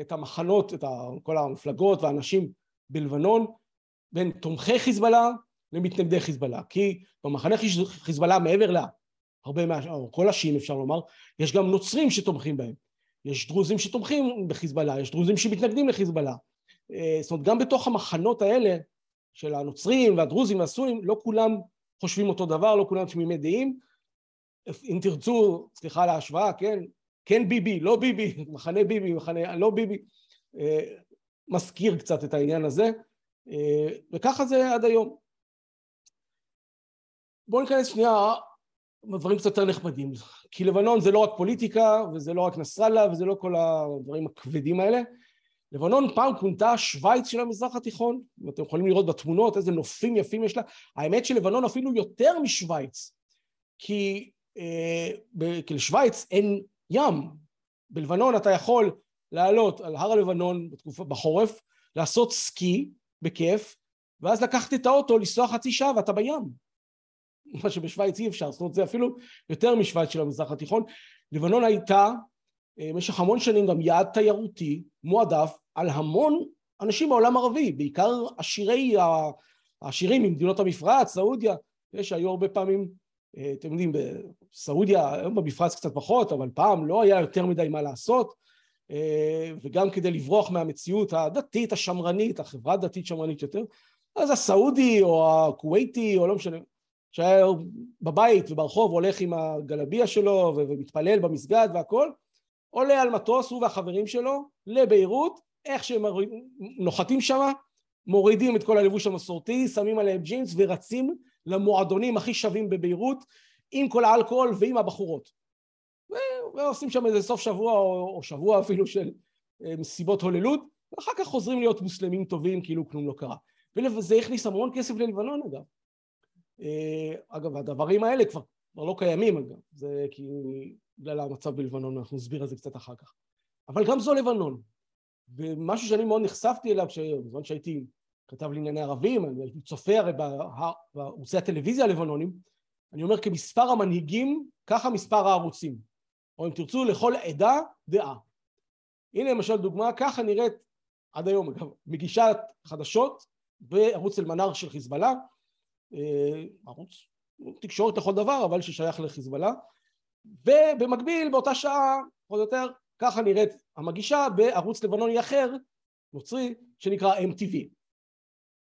את המחנות, את כל המפלגות והאנשים בלבנון בין תומכי חיזבאללה למתנגדי חיזבאללה. כי במחנה חיז- חיזבאללה מעבר להרבה מה... או כל השיעים אפשר לומר, יש גם נוצרים שתומכים בהם. יש דרוזים שתומכים בחיזבאללה, יש דרוזים שמתנגדים לחיזבאללה. אה, זאת אומרת, גם בתוך המחנות האלה של הנוצרים והדרוזים והסונים, לא כולם חושבים אותו דבר, לא כולם תמימי דעים. אם תרצו, סליחה על ההשוואה, כן? כן ביבי, לא ביבי, מחנה ביבי, מחנה לא ביבי. אה, מזכיר קצת את העניין הזה, אה, וככה זה עד היום. בואו ניכנס שנייה בדברים קצת יותר נחמדים, כי לבנון זה לא רק פוליטיקה, וזה לא רק נסראללה, וזה לא כל הדברים הכבדים האלה. לבנון פעם כונתה שווייץ של המזרח התיכון, אם אתם יכולים לראות בתמונות איזה נופים יפים יש לה. האמת שלבנון אפילו יותר משווייץ, כי, אה, ב- כי לשווייץ אין ים. בלבנון אתה יכול לעלות על הר הלבנון בתקופה, בחורף, לעשות סקי בכיף, ואז לקחת את האוטו, לנסוע חצי שעה ואתה בים. מה שבשוויץ אי אפשר, זאת אומרת זה אפילו יותר משוויץ של המזרח התיכון. לבנון הייתה אה, במשך המון שנים גם יעד תיירותי מועדף על המון אנשים בעולם הערבי, בעיקר עשירי, העשירים ממדינות המפרץ, סעודיה, יש היו הרבה פעמים, אה, אתם יודעים, בסעודיה, היום במפרץ קצת פחות, אבל פעם לא היה יותר מדי מה לעשות, אה, וגם כדי לברוח מהמציאות הדתית, השמרנית, החברה הדתית שמרנית יותר, אז הסעודי או הכווייתי או לא משנה, שהיה בבית וברחוב הולך עם הגלביה שלו ומתפלל במסגד והכל, עולה על מטוס הוא והחברים שלו לביירות, איך שהם נוחתים שם, מורידים את כל הלבוש המסורתי, שמים עליהם ג'ינס ורצים למועדונים הכי שווים בביירות עם כל האלכוהול ועם הבחורות. ועושים שם איזה סוף שבוע או, או שבוע אפילו של אה, מסיבות הוללות, ואחר כך חוזרים להיות מוסלמים טובים כאילו כלום לא קרה. וזה הכניס המון כסף ללבנון אגב. אה, אגב, הדברים האלה כבר, כבר לא קיימים אגב, זה כי בגלל המצב בלבנון, אנחנו נסביר על זה קצת אחר כך. אבל גם זו לבנון. ומשהו שאני מאוד נחשפתי אליו, בזמן שהייתי כתב לענייני ערבים, אני הייתי צופה הרי בערוצי הטלוויזיה הלבנונים, אני אומר כמספר המנהיגים, ככה מספר הערוצים. או אם תרצו, לכל עדה דעה. הנה למשל דוגמה, ככה נראית עד היום, אגב, מגישת חדשות בערוץ אל-מנאר של חיזבאללה, ערוץ תקשורת לכל דבר, אבל ששייך לחיזבאללה, ובמקביל באותה שעה, פחות או יותר, ככה נראית המגישה בערוץ לבנוני אחר, נוצרי, שנקרא MTV.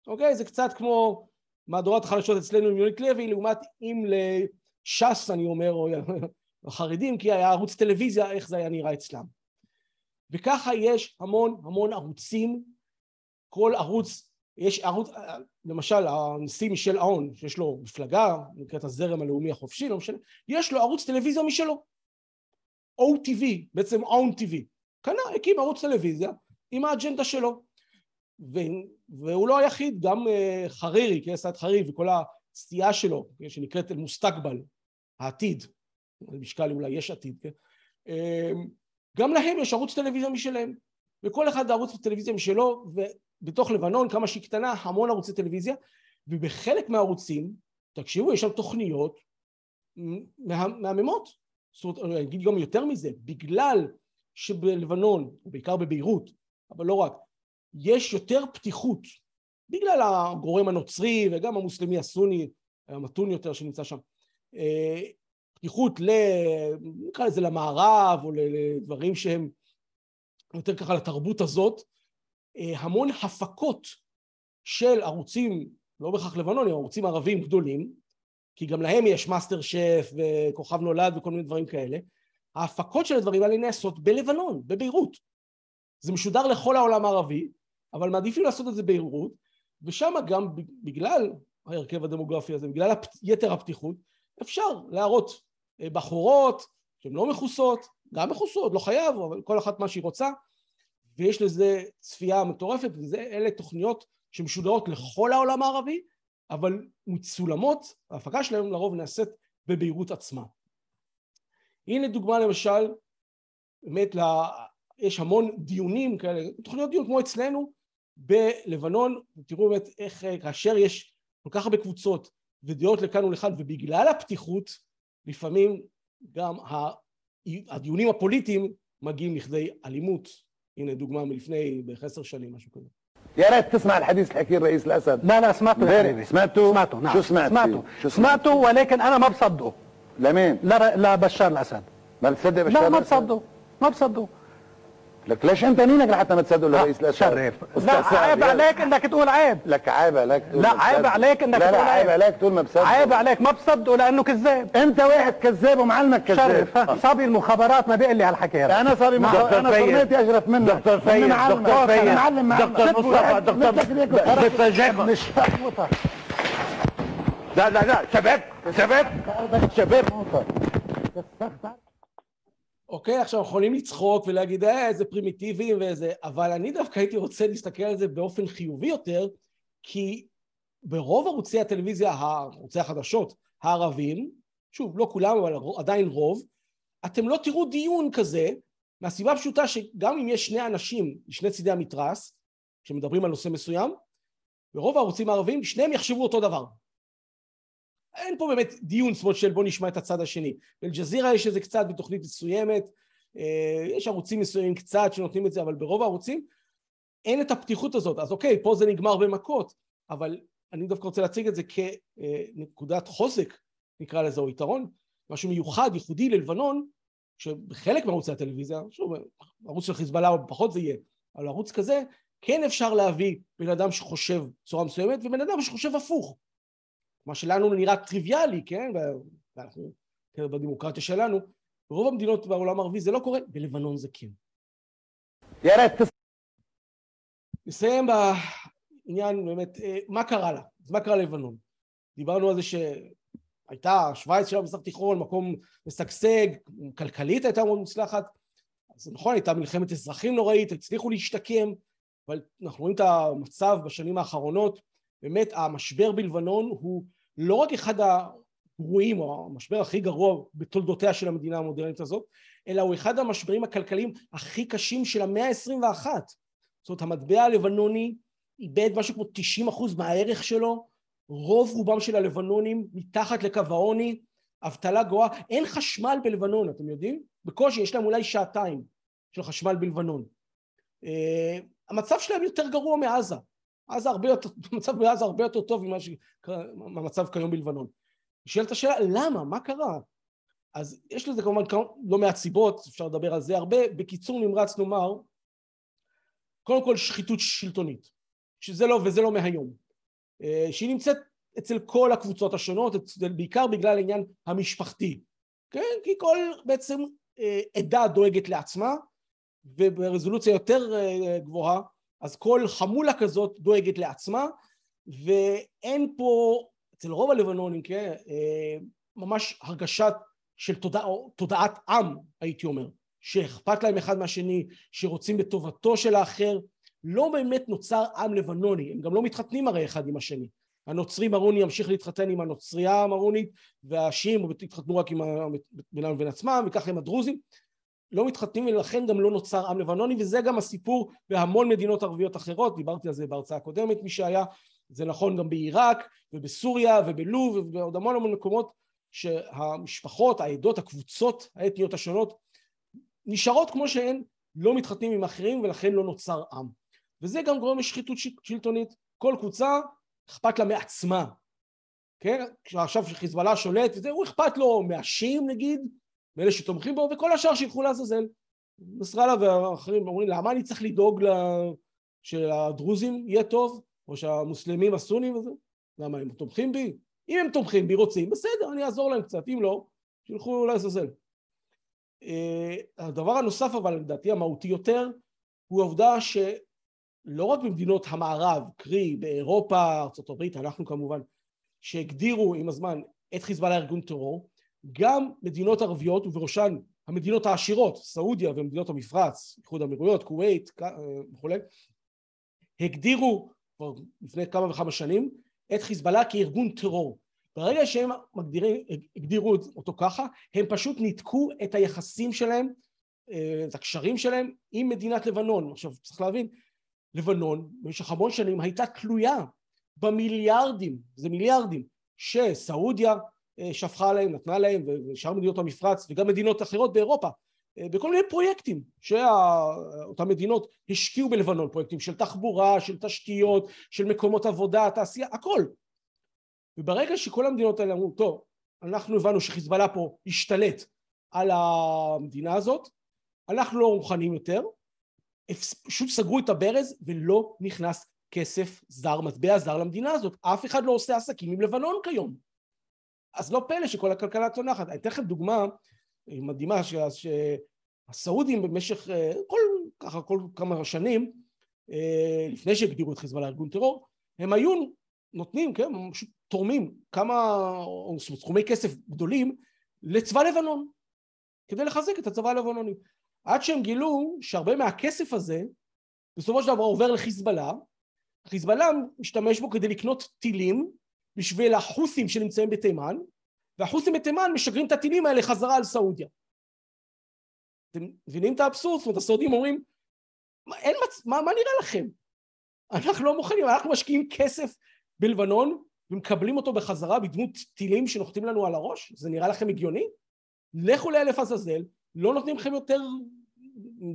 אוקיי? זה קצת כמו מהדורת החדשות אצלנו עם יונית לוי, לעומת אם לש"ס, אני אומר, או החרדים, כי היה ערוץ טלוויזיה, איך זה היה נראה אצלם. וככה יש המון המון ערוצים, כל ערוץ, יש ערוץ, למשל הנשיא מישל אהון, שיש לו מפלגה, נקראת הזרם הלאומי החופשי, לא משנה, יש לו ערוץ טלוויזיה משלו. OTV, בעצם און TV. קנה, הקים ערוץ טלוויזיה עם האג'נדה שלו. ו, והוא לא היחיד, גם uh, חרירי, כן, סעד חרירי וכל הסטייה שלו, כן, שנקראת אל-מוסתקבל, העתיד, משקל אולי יש עתיד, כן? גם להם יש ערוץ טלוויזיה משלהם, וכל אחד ערוץ טלוויזיה משלו, ובתוך לבנון, כמה שהיא קטנה, המון ערוצי טלוויזיה, ובחלק מהערוצים, תקשיבו, יש שם תוכניות מהממות, זאת אומרת, אני אגיד גם יותר מזה, בגלל שבלבנון, בעיקר בביירות, אבל לא רק, יש יותר פתיחות, בגלל הגורם הנוצרי וגם המוסלמי הסוני, המתון יותר שנמצא שם, אה, פתיחות ל... נקרא לזה למערב או לדברים שהם יותר ככה לתרבות הזאת, המון הפקות של ערוצים, לא בהכרח לבנונים, ערוצים ערבים גדולים, כי גם להם יש מאסטר שף וכוכב נולד וכל מיני דברים כאלה, ההפקות של הדברים האלה נעשות בלבנון, בביירות. זה משודר לכל העולם הערבי, אבל מעדיפים לעשות את זה בביירות, ושם גם בגלל ההרכב הדמוגרפי הזה, בגלל יתר הפתיחות, אפשר להראות אה, בחורות שהן לא מכוסות, גם מכוסות, לא חייב, אבל כל אחת מה שהיא רוצה, ויש לזה צפייה מטורפת, ואלה תוכניות שמשודרות לכל העולם הערבי, אבל מצולמות, ההפקה שלהם לרוב נעשית בביירות עצמה. הנה דוגמה למשל, באמת לה, יש המון דיונים כאלה, תוכניות דיון כמו אצלנו בלבנון, תראו באמת איך כאשר יש כל כך הרבה קבוצות ודעות לכאן ולכאן ובגלל הפתיחות לפעמים גם הדיונים הפוליטיים מגיעים לכדי אלימות. הנה דוגמה מלפני בערך עשר שנים, משהו כזה. يا ريت تسمع الحديث اللي حكيه الرئيس الاسد لا لا سمعته يا حبيبي سمعته سمعته نعم شو سمعت سمعته شو سمعته ولكن انا ما بصدقه لمين لا لا بشار الاسد ما بتصدق بشار لا ما الأسد؟ بصدقه ما بصدقه لك ليش انت مينك لحتى ما تصدق الرئيس الاسد شرف أستاذ لا عيب. عليك إنك تقول عيب لك عيب عليك تقول لا عيب. عليك إنك لا لا تقول عيب عليك تقول ما بصدق عيب عليك ما بصدقه لأنه كذاب أنت واحد كذاب ومعلمك كذاب شرف ها، صبي المخابرات ما بيقول لي هالحكي هذا أنا صبي. مخ... أنا صرميتي أشرف منك دكتور فايز، معلم. دكتور فايز، أنا معلم معلم. دكتور مصطفى، دكتور- وخرجت. بتفاجئكم. مش. لا لا لا شباب شباب شباب אוקיי, עכשיו יכולים לצחוק ולהגיד, אה, איזה פרימיטיביים ואיזה, אבל אני דווקא הייתי רוצה להסתכל על זה באופן חיובי יותר, כי ברוב ערוצי הטלוויזיה, ערוצי החדשות הערבים, שוב, לא כולם, אבל עדיין רוב, אתם לא תראו דיון כזה, מהסיבה הפשוטה שגם אם יש שני אנשים משני צידי המתרס, שמדברים על נושא מסוים, ברוב הערוצים הערביים שניהם יחשבו אותו דבר. אין פה באמת דיון זאת אומרת של בוא נשמע את הצד השני. באל-ג'זירה יש איזה קצת בתוכנית מסוימת, אה, יש ערוצים מסוימים קצת שנותנים את זה, אבל ברוב הערוצים אין את הפתיחות הזאת. אז אוקיי, פה זה נגמר במכות, אבל אני דווקא רוצה להציג את זה כנקודת חוזק, נקרא לזה, או יתרון, משהו מיוחד, ייחודי ללבנון, שבחלק מערוצי הטלוויזיה, שוב, ערוץ של חיזבאללה או פחות זה יהיה, אבל ערוץ כזה, כן אפשר להביא בן אדם שחושב בצורה מסוימת ובן אדם שחושב הפוך. מה שלנו נראה טריוויאלי, כן? ואנחנו, כן, בדמוקרטיה שלנו, ברוב המדינות בעולם הערבי זה לא קורה, בלבנון זה כן. נסיים בעניין באמת, אה, מה קרה לה? אז מה קרה ללבנון? דיברנו על זה שהייתה שווייץ של המזרח התיכון, מקום משגשג, כלכלית הייתה מאוד מוצלחת, אז נכון, הייתה מלחמת אזרחים נוראית, הצליחו להשתקם, אבל אנחנו רואים את המצב בשנים האחרונות, באמת המשבר בלבנון הוא לא רק אחד הגרועים, או המשבר הכי גרוע בתולדותיה של המדינה המודרנית הזאת, אלא הוא אחד המשברים הכלכליים הכי קשים של המאה ה-21. זאת אומרת, המטבע הלבנוני איבד משהו כמו 90 אחוז מהערך שלו, רוב רובם של הלבנונים מתחת לקו העוני, אבטלה גואה, אין חשמל בלבנון, אתם יודעים? בקושי, יש להם אולי שעתיים של חשמל בלבנון. Uh, המצב שלהם יותר גרוע מעזה. עזה הרבה יותר, המצב בעזה הרבה יותר טוב ממה מהמצב כיום בלבנון. נשאלת השאלה, למה? מה קרה? אז יש לזה כמובן לא מעט סיבות, אפשר לדבר על זה הרבה. בקיצור נמרץ נאמר, קודם כל שחיתות שלטונית, שזה לא, וזה לא מהיום, אה, שהיא נמצאת אצל כל הקבוצות השונות, בעיקר בגלל העניין המשפחתי, כן? כי כל בעצם אה, עדה דואגת לעצמה, וברזולוציה יותר אה, גבוהה, אז כל חמולה כזאת דואגת לעצמה, ואין פה, אצל רוב הלבנונים, כן, ממש הרגשת של תודע, תודעת עם, הייתי אומר, שאכפת להם אחד מהשני, שרוצים בטובתו של האחר, לא באמת נוצר עם לבנוני, הם גם לא מתחתנים הרי אחד עם השני. הנוצרי מרוני ימשיך להתחתן עם הנוצרייה המרונית, והשיעים יתחתנו רק עם בינם לבין עצמם, וכך עם הדרוזים. לא מתחתנים ולכן גם לא נוצר עם לבנוני, וזה גם הסיפור בהמון מדינות ערביות אחרות, דיברתי על זה בהרצאה הקודמת, מי שהיה, זה נכון גם בעיראק ובסוריה ובלוב ובעוד המון המון מקומות שהמשפחות, העדות, הקבוצות האתניות השונות נשארות כמו שהן, לא מתחתנים עם אחרים ולכן לא נוצר עם. וזה גם גורם לשחיתות שלטונית. כל קבוצה אכפת לה מעצמה. כן? עכשיו שחיזבאללה שולט, וזה, הוא אכפת לו מהשיעים נגיד, מאלה שתומכים בו, וכל השאר שילכו לעזאזל. נסראללה ואחרים אומרים, למה אני צריך לדאוג שלדרוזים יהיה טוב, או שהמוסלמים הסונים וזה? למה הם תומכים בי? אם הם תומכים בי, רוצים, בסדר, אני אעזור להם קצת, אם לא, שילכו לעזאזל. אה, הדבר הנוסף אבל לדעתי המהותי יותר הוא העובדה שלא רק במדינות המערב, קרי באירופה, ארה"ב, אנחנו כמובן, שהגדירו עם הזמן את חיזבאללה ארגון טרור, גם מדינות ערביות ובראשן המדינות העשירות, סעודיה ומדינות המפרץ, איחוד האמירויות, כווית אה, וכולי, הגדירו כבר לפני כמה וכמה שנים את חיזבאללה כארגון טרור. ברגע שהם מגדירים, הגדירו אותו ככה, הם פשוט ניתקו את היחסים שלהם, אה, את הקשרים שלהם עם מדינת לבנון. עכשיו צריך להבין, לבנון במשך המון שנים הייתה תלויה במיליארדים, זה מיליארדים, שסעודיה שפכה עליהם, נתנה להם, ושאר מדינות המפרץ וגם מדינות אחרות באירופה, אה, בכל מיני פרויקטים שאותן מדינות השקיעו בלבנון, פרויקטים של תחבורה, של תשתיות, של מקומות עבודה, תעשייה, הכל. וברגע שכל המדינות האלה אמרו, טוב, אנחנו הבנו שחיזבאללה פה השתלט על המדינה הזאת, אנחנו לא מוכנים יותר, פשוט סגרו את הברז ולא נכנס כסף זר, מטבע זר למדינה הזאת. אף אחד לא עושה עסקים עם לבנון כיום. אז לא פלא שכל הכלכלה צונחת. אני אתן לכם דוגמה מדהימה, שהסעודים במשך כל, ככה כל כמה שנים, לפני שהגדירו את חיזבאללה ארגון טרור, הם היו נותנים, כן, פשוט תורמים כמה, סכומי כסף גדולים לצבא לבנון, כדי לחזק את הצבא הלבנוני. עד שהם גילו שהרבה מהכסף הזה בסופו של דבר עובר לחיזבאללה, חיזבאללה משתמש בו כדי לקנות טילים בשביל החות'ים שנמצאים בתימן, והחות'ים בתימן משגרים את הטילים האלה חזרה על סעודיה. אתם מבינים את האבסורד? זאת אומרת, הסעודים אומרים, מה, אין מצ... מה, מה נראה לכם? אנחנו לא מוכנים, אנחנו משקיעים כסף בלבנון ומקבלים אותו בחזרה בדמות טילים שנוחתים לנו על הראש? זה נראה לכם הגיוני? לכו לאלף עזאזל, לא נותנים לכם יותר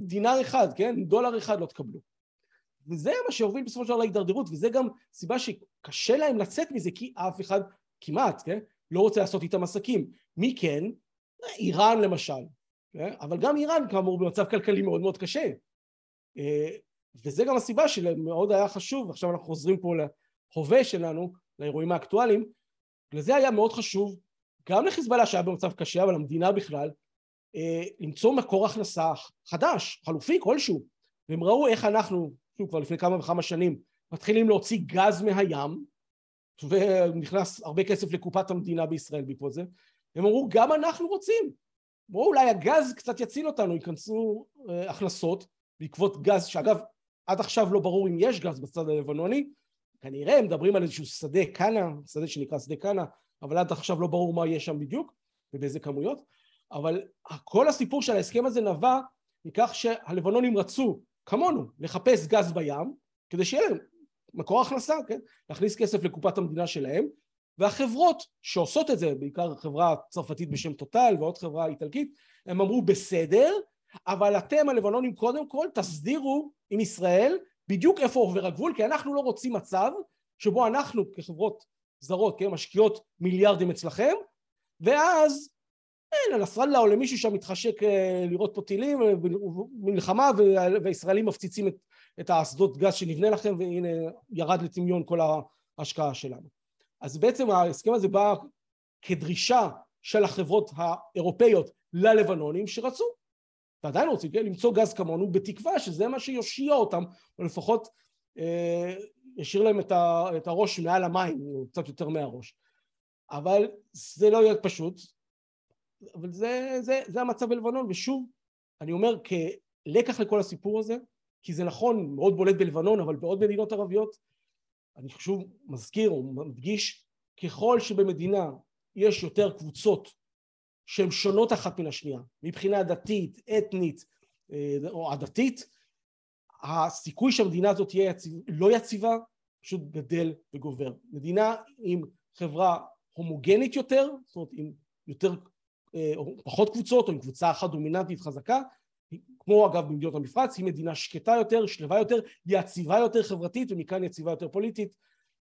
דינר אחד, כן? דולר אחד לא תקבלו. וזה מה שהוביל בסופו של דבר להידרדרות, וזה גם סיבה שקשה להם לצאת מזה, כי אף אחד כמעט, כן? לא רוצה לעשות איתם עסקים. מי כן? איראן למשל, כן? אבל גם איראן כאמור במצב כלכלי מאוד מאוד קשה. אה, וזה גם הסיבה שמאוד היה חשוב, עכשיו אנחנו חוזרים פה להווה שלנו, לאירועים האקטואליים, לזה היה מאוד חשוב, גם לחיזבאללה שהיה במצב קשה, אבל למדינה בכלל, אה, למצוא מקור הכנסה חדש, חלופי כלשהו. והם ראו איך אנחנו, שוב כבר לפני כמה וכמה שנים, מתחילים להוציא גז מהים, ונכנס הרבה כסף לקופת המדינה בישראל בעקבות זה, הם אמרו גם אנחנו רוצים, בואו אולי הגז קצת יציל אותנו, ייכנסו אה, הכנסות בעקבות גז, שאגב עד עכשיו לא ברור אם יש גז בצד הלבנוני, כנראה הם מדברים על איזשהו שדה קאנה, שדה שנקרא שדה קאנה, אבל עד עכשיו לא ברור מה יש שם בדיוק ובאיזה כמויות, אבל כל הסיפור של ההסכם הזה נבע מכך שהלבנונים רצו, כמונו, לחפש גז בים, כדי שיהיה להם מקור הכנסה, כן? להכניס כסף לקופת המדינה שלהם, והחברות שעושות את זה, בעיקר חברה צרפתית בשם טוטל ועוד חברה איטלקית, הם אמרו בסדר, אבל אתם הלבנונים קודם כל תסדירו עם ישראל בדיוק איפה עובר הגבול, כי אנחנו לא רוצים מצב שבו אנחנו כחברות זרות, כן, משקיעות מיליארדים אצלכם, ואז לנסראללה או למישהו שם מתחשק אה, לראות פה טילים ומלחמה והישראלים מפציצים את, את האסדות גז שנבנה לכם והנה ירד לטמיון כל ההשקעה שלנו. אז בעצם ההסכם הזה בא כדרישה של החברות האירופאיות ללבנונים שרצו ועדיין רוצים כן, למצוא גז כמונו בתקווה שזה מה שיושיע אותם או לפחות אה, ישאיר להם את, ה, את הראש מעל המים קצת יותר מהראש אבל זה לא יהיה פשוט אבל זה, זה, זה המצב בלבנון ושוב אני אומר כלקח לכל הסיפור הזה כי זה נכון מאוד בולט בלבנון אבל בעוד מדינות ערביות אני שוב מזכיר או מדגיש ככל שבמדינה יש יותר קבוצות שהן שונות אחת מן השנייה מבחינה דתית, אתנית אה, או עדתית הסיכוי שהמדינה הזאת תהיה יציב, לא יציבה פשוט גדל וגובר. מדינה עם חברה הומוגנית יותר, זאת אומרת עם יותר או פחות קבוצות או עם קבוצה אחת דומיננטית חזקה כמו אגב במדינות המפרץ היא מדינה שקטה יותר, שלווה יותר, יציבה יותר חברתית ומכאן יציבה יותר פוליטית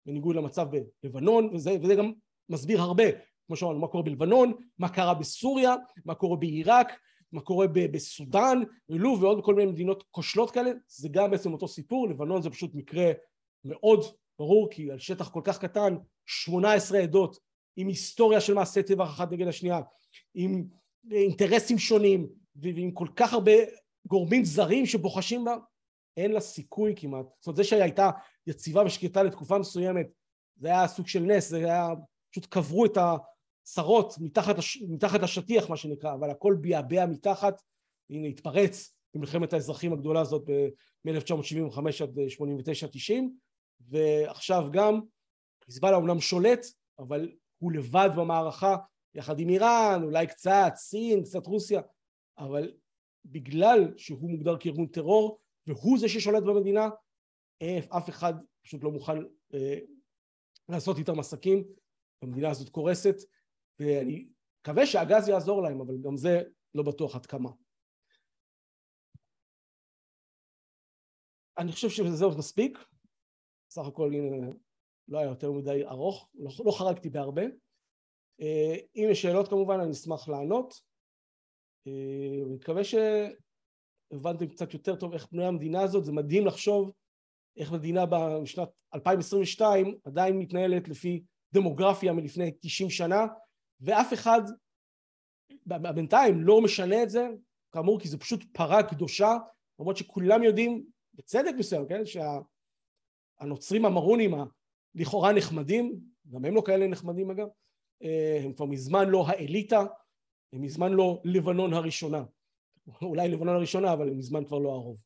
בניגוד למצב בלבנון וזה, וזה גם מסביר הרבה כמו שאמרנו מה קורה בלבנון, מה קרה בסוריה, מה קורה בעיראק, מה קורה בסודאן, בלוב ועוד כל מיני מדינות כושלות כאלה זה גם בעצם אותו סיפור, לבנון זה פשוט מקרה מאוד ברור כי על שטח כל כך קטן 18 עדות עם היסטוריה של מעשי טבח אחת נגד השנייה עם אינטרסים שונים ועם כל כך הרבה גורמים זרים שבוחשים בה אין לה סיכוי כמעט. זאת אומרת זה שהיא הייתה יציבה ושקטה לתקופה מסוימת זה היה סוג של נס זה היה פשוט קברו את הצרות מתחת, לש, מתחת לשטיח מה שנקרא אבל הכל ביעבע מתחת. הנה התפרץ במלחמת האזרחים הגדולה הזאת מ-1975 עד 89-90 ועכשיו גם חיזבאללה אומנם שולט אבל הוא לבד במערכה יחד עם איראן אולי קצת סין קצת רוסיה אבל בגלל שהוא מוגדר כארגון טרור והוא זה ששולט במדינה אף אחד פשוט לא מוכן אה, לעשות איתם עסקים המדינה הזאת קורסת ואני מקווה שהגז יעזור להם אבל גם זה לא בטוח עד כמה. אני חושב שזה עוד מספיק, סך הכל הנה לא היה יותר מדי ארוך, לא, לא חרגתי בהרבה. אה, אם יש שאלות כמובן אני אשמח לענות. אה, אני מקווה שהבנתם קצת יותר טוב איך בנויה המדינה הזאת, זה מדהים לחשוב איך מדינה בשנת 2022 עדיין מתנהלת לפי דמוגרפיה מלפני 90 שנה ואף אחד בינתיים לא משנה את זה כאמור כי זה פשוט פרה קדושה למרות שכולם יודעים בצדק מסוים כן שהנוצרים המרונים הלכאורה נחמדים גם הם לא כאלה נחמדים אגב אה, הם כבר מזמן לא האליטה הם מזמן לא לבנון הראשונה. אולי לבנון הראשונה אבל הם מזמן כבר לא הרוב